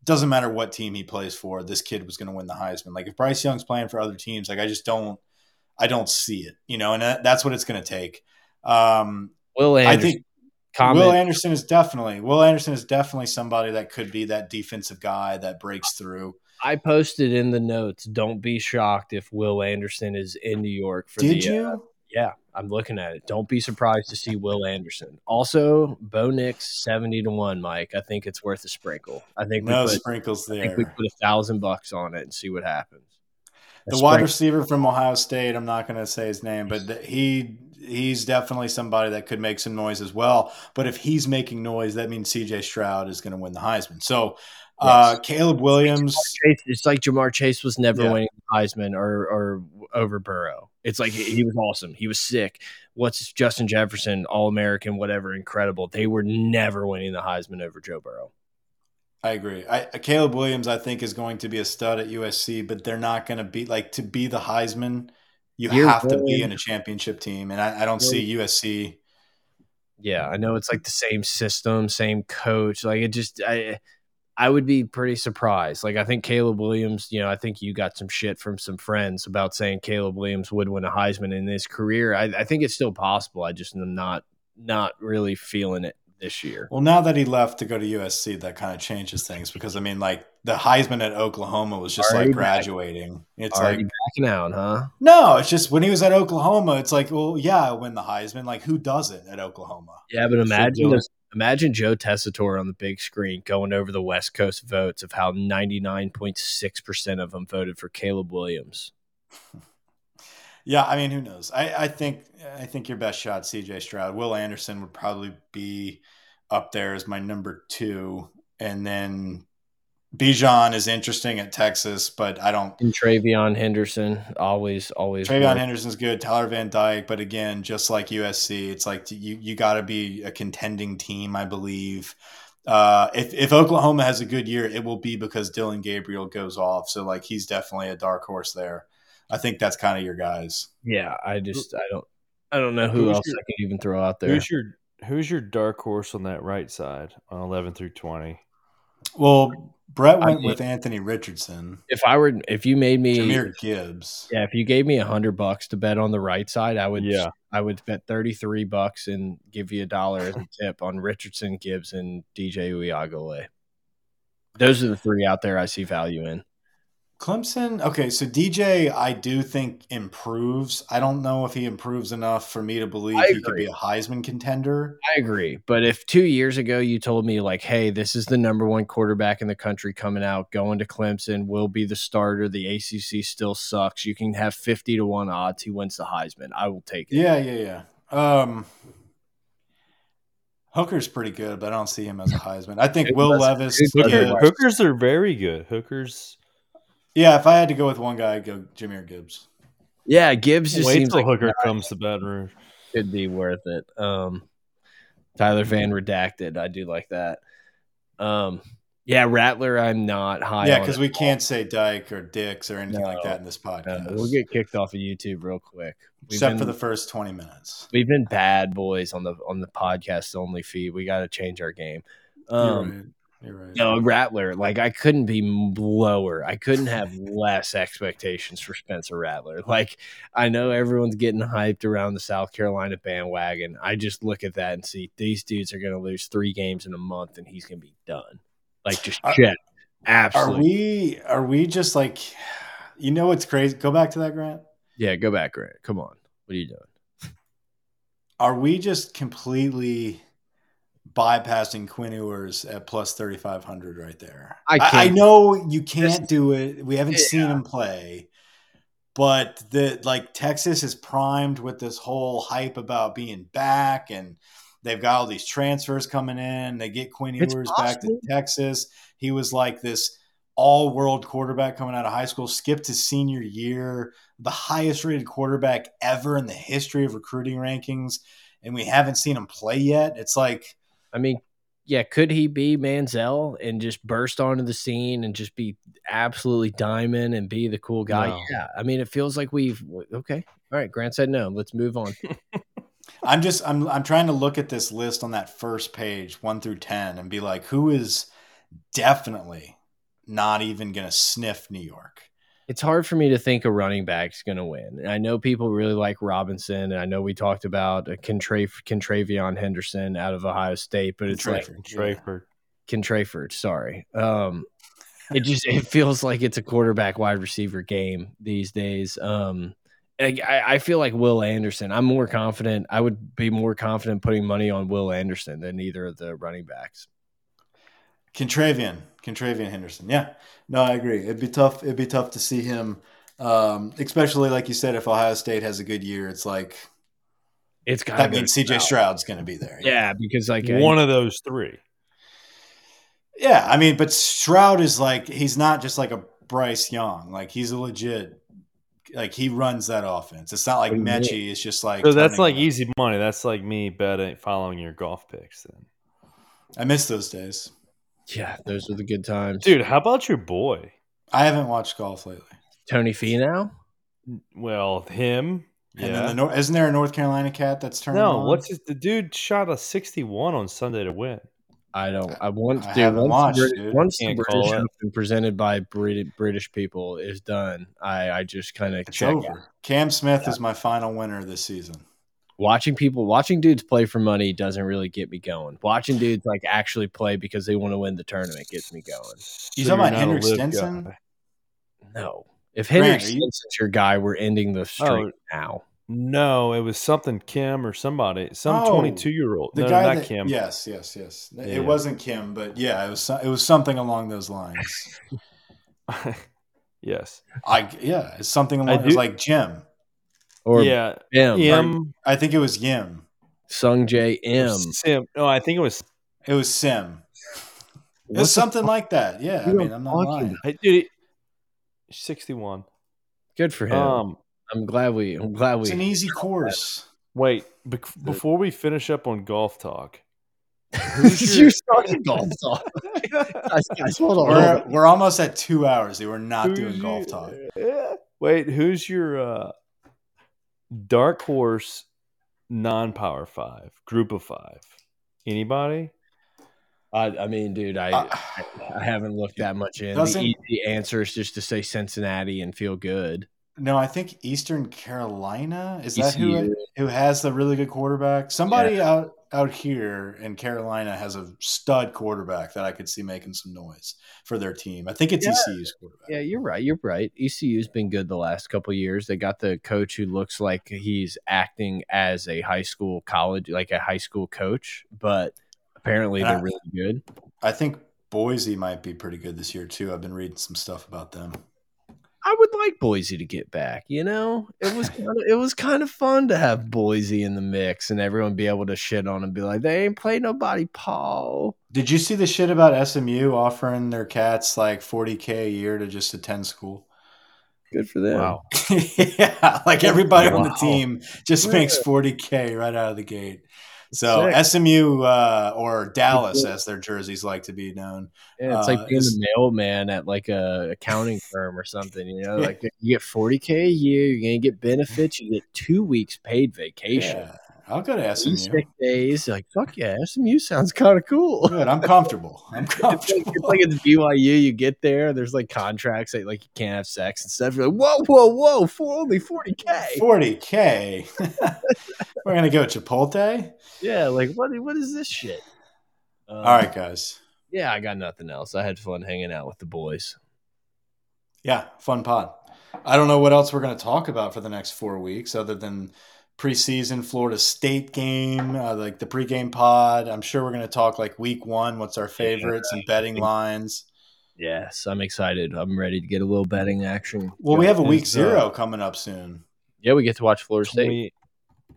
doesn't matter what team he plays for, this kid was going to win the Heisman. Like if Bryce Young's playing for other teams, like I just don't I don't see it, you know, and that, that's what it's going to take. Um, Will I Anderson think comment. Will Anderson is definitely Will Anderson is definitely somebody that could be that defensive guy that breaks through. I posted in the notes. Don't be shocked if Will Anderson is in New York for Did the. uh, you? Yeah, I'm looking at it. Don't be surprised to see Will Anderson. Also, Bo Nix seventy to one. Mike, I think it's worth a sprinkle. I think no we put, sprinkles I think we put a thousand bucks on it and see what happens. A the wide receiver from Ohio State. I'm not going to say his name, but th- he he's definitely somebody that could make some noise as well. But if he's making noise, that means C.J. Stroud is going to win the Heisman. So uh, Caleb Williams, it's like Ja'Marr Chase was never Yeah. winning the Heisman or or over Burrow. It's like he, he was awesome. He was sick. What's Justin Jefferson, All American, whatever, incredible. They were never winning the Heisman over Joe Burrow. I agree. I, Caleb Williams, I think, is going to be a stud at USC, but they're not going to be like to be the Heisman. You You're have to be in a championship team, and I, I don't see USC. Yeah, I know it's like the same system, same coach. Like it just I I would be pretty surprised. Like I think Caleb Williams, you know, I think you got some shit from some friends about saying Caleb Williams would win a Heisman in his career. I, I think it's still possible. I just am not not really feeling it this year. Well, now that he left to go to USC, that kind of changes things because I mean, like the Heisman at Oklahoma was just Already like back. graduating. It's Already like backing out, huh? No, it's just when he was at Oklahoma, it's like, well, yeah, I win the Heisman. Like, who doesn't at Oklahoma? Yeah, but imagine it. Imagine Joe Tessitore on the big screen going over the West Coast votes of how ninety nine point six percent of them voted for Caleb Williams. Yeah, I mean, who knows? I, I think I think your best shot, C.J. Stroud. Will Anderson would probably be up there as my number two, and then Bijan is interesting at Texas, but I don't. And TreVeyon Henderson, always, always. TreVeyon worth- Henderson's good. Tyler Van Dyke, but again, just like USC, it's like you you got to be a contending team, I believe. Uh, if if Oklahoma has a good year, it will be because Dillon Gabriel goes off. So like he's definitely a dark horse there. I think that's kind of your guys. Yeah, I just, I don't, I don't know who Who's else your- I can even throw out there. Who's your Who's your dark horse on that right side on eleven through twenty? Well, Brett went mean- with Anthony Richardson, If I were, if you made me, Jahmyr Gibbs. yeah, if you gave me a hundred bucks to bet on the right side, I would, Yeah. I would bet thirty three bucks and give you a dollar as a tip on Richardson, Gibbs, and DJ Uiagalelei. Those are the three out there I see value in. Clemson. Okay, so DJ, I do think improves. I don't know if he improves enough for me to believe he could be a Heisman contender. I agree. But if two years ago you told me, like, hey, this is the number one quarterback in the country coming out, going to Clemson, will be the starter, the ACC still sucks, you can have 50 to 1 odds he wins the Heisman, I will take it. Yeah, yeah, yeah. Um, Hooker's pretty good, but I don't see him as a Heisman. I think Will Levis. who does yeah, it? Hookers are very good. Hookers. Yeah, if I had to go with one guy, I'd go Jahmyr Gibbs. Yeah, Gibbs just Wait seems till like Hooker comes to Baton Rouge. could be worth it. Um, Tyler Van Redacted, I do like that. Um, yeah, Rattler, I'm not high. yeah, because we all. can't say Dyke or Dix or anything like that in this podcast. we'll get kicked off of YouTube real quick. We've except been- for the first twenty minutes. We've been bad boys on the on the podcast only feed. We got to change our game. Um, You're right. You're right. No, Rattler. Like I couldn't be lower. I couldn't have less expectations for Spencer Rattler. Like I know everyone's getting hyped around the South Carolina bandwagon. I just look at that and see these dudes are going to lose three games in a month, and he's going to be done. Like just Are- shit. Are we? Are we just like? You know what's crazy? Go back to that, Grant. yeah, go back, Grant. Come on. What are you doing? Are we just completely bypassing Quinn Ewers at plus thirty five hundred right there? I I, I know you can't This- do it. We haven't Yeah. seen him play, but the like Texas is primed with this whole hype about being back, and they've got all these transfers coming in. They get Quinn It's Ewers back to. Texas. He was like this all world quarterback coming out of high school, skipped his senior year, the highest rated quarterback ever in the history of recruiting rankings, and we haven't seen him play yet. It's like I mean, yeah, could he be Manziel and just burst onto the scene and just be absolutely diamond and be the cool guy? No. Yeah. I mean, it feels like we've okay. All right, Grant said no. Let's move on. I'm just I'm I'm trying to look at this list on that first page, one through ten, and be like, who is definitely not even gonna sniff New York? It's hard for me to think a running back's going to win. And I know people really like Robinson, and I know we talked about uh, Contra- Contravion Henderson out of Ohio State, but it's like Trayford, Trayford. Contraford. Sorry. Um, it just it feels like it's a quarterback wide receiver game these days. Um, I, I feel like Will Anderson. I'm more confident. I would be more confident putting money on Will Anderson than either of the running backs. Contravian, Contravian Henderson. Yeah, no, I agree. It'd be tough. It'd be tough to see him, um, especially like you said, if Ohio State has a good year. It's like It's got that means CJ Stroud's going to be there. Yeah, because like One of those three. Yeah, I mean, but Stroud is like he's not just like a Bryce Young. Like he's a legit. Like he runs that offense. It's not like What do Mechie is just like. So that's like easy money. That's like me betting, following your golf picks. Then, I miss those days. Yeah, those are the good times. dude, how about your boy? I haven't watched golf lately. Tony Finau. Well, him. And Yeah. then the Nor- isn't there a North Carolina cat that's turning no, on? what's his, the dude shot a sixty-one on Sunday to win. I don't. I want. to. dude, haven't once watched, the, British, dude. once the British. Open presented by Brit- British people is done, I I just kind of check over. out. Cam Smith is my final winner this season. Watching people, watching dudes play for money doesn't really get me going. Watching dudes like actually play because they want to win the tournament gets me going. You So talking about Henrik live Stenson? guy. No, if Grant, Henrik are you- Stenson's your guy, we're ending the oh, streak Oh, now. No, it was something Kim or somebody, some Oh, twenty-two-year-old. The no, guy not that, Kim. Yes, yes, yes. Yeah. It wasn't Kim, but yeah, it was. It was something along those lines. yes. I yeah, it's something I along. It was like Jim. Or yeah. M, M. I think it was Yim. Sung J M. Sim. No, I think it was. It was Sim. It was something fuck? like that. Yeah, I mean, I'm not lying. I did it. Sixty-one. Good for him. Um. I'm glad we. I'm glad It's an easy course. Wait. bec before we finish up on golf talk, you started golf talk. guys, guys, hold on. We're we're almost at two hours. They were not who's doing golf your- talk. Yeah. Wait. Who's your uh, dark horse non-power five group of five? Anybody? I, I mean, dude, I Uh, I haven't looked that much in. The Doesn't- easy answer is just to say Cincinnati and feel good. No, I think Eastern Carolina is that who who has the really good quarterback. Somebody out out here in Carolina has a stud quarterback that I could see making some noise for their team. I think it's Yeah. ECU's quarterback. Yeah, you're right. You're right. ECU's been good the last couple of years. They got the coach who looks like he's acting as a high school college, like a high school coach, but apparently And they're I- really good. I think Boise might be pretty good this year too. I've been reading some stuff about them. I would like Boise to get back. You know, it was kind of, it was kind of fun to have Boise in the mix and everyone be able to shit on and be like, they ain't play nobody, Paul. Did you see the shit about SMU offering their cats like 40k a year to just attend school? Good for them. Wow. yeah, like everybody on the team just Yeah. makes 40k right out of the gate. So Sick. SMU uh, or Dallas, as their jerseys like to be known. Yeah, it's Uh, like being it's- the mailman at like a accounting firm or something. You know, like you get forty k a year, you're gonna get benefits, you get two weeks paid vacation, Yeah, I'll go to SMU. sick days. Like fuck yeah, SMU sounds kind of cool. Good, I'm comfortable. I'm It's like, comfortable. it's like it's BYU. You get there, there's like contracts that like you can't have sex and stuff. You're like, whoa, whoa, whoa, for only forty k. 40k. We're gonna go Chipotle. Yeah, like what? What is this shit? Um, All right, guys. Yeah, I got nothing else. I had fun hanging out with the boys. Yeah, fun pod. I don't know what else we're going to talk about for the next four weeks other than preseason Florida State game, uh, like the pregame pod. I'm sure we're going to talk like week one, what's our favorites and betting lines. Yes, I'm excited. I'm ready to get a little betting action. Well, we have a week zero uh, coming up soon. Yeah, we get to watch Florida State. 20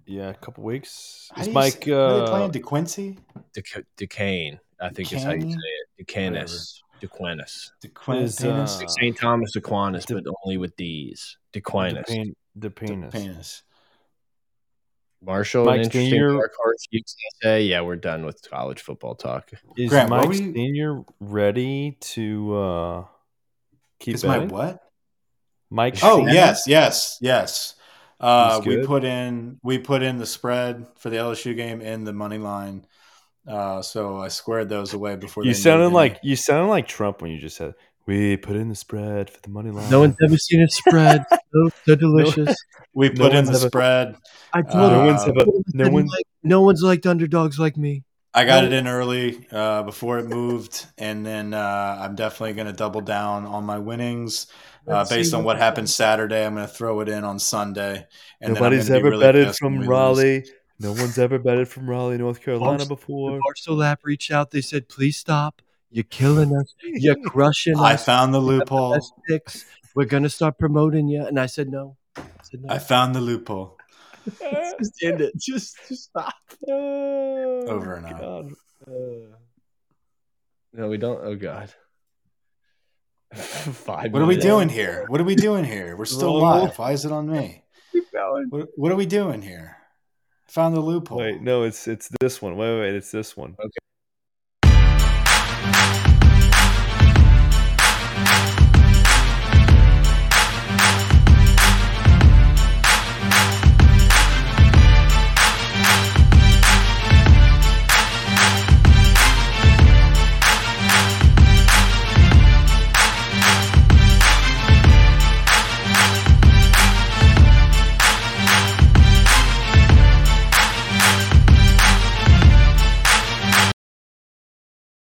yeah, a couple weeks. How Is do you Mike? say- are they Uh, playing DeQuincy? Duc- Duquesne, I think is how you say it. Duquesnes. Duquesnes. Is, uh, St. Thomas Aquinas, Du- but only with D's. Duquesnes. the, the penis. penis. Marshall, Mike an interesting Senior- dark horse. You say, yeah, we're done with college football talk. Is Grant, what Mike were you- Senior ready to uh, keep Is my what? Mike. Oh Senior? yes, yes, yes. Uh, we put in we put in the spread for the LSU game and the money line. Uh, so I squared those away before You they sounded like any. you sounded like Trump when you just said we put in the spread for the money line. No one's ever seen a spread. so, so delicious. We no put in the ever- spread. I Uh, told no him. one's ever- no one's- like, no one's liked underdogs like me. I got No. it in early uh, before it moved, and then uh, I'm definitely going to double down on my winnings uh, based on what happened Saturday. I'm going to throw it in on Sunday. And then Nobody's gonna be ever really betted from we lose. Raleigh. No one's ever betted from Raleigh, North Carolina Barst- before. Barstool app reached out. They said, "Please stop. You're killing us. You're crushing I found the You have the loophole. picks. We're gonna start promoting you." And I said, "No." I. I found the loophole. just end it. Just, just stop. Over and out. Uh, no, we don't. Oh God. Five. What are we minutes. doing here? What are we doing here? We're still Roll. live. Why is it on me? Keep going. What, what are we doing here? I found the loophole. Wait, no, it's it's this one. Wait, wait, wait, it's this one.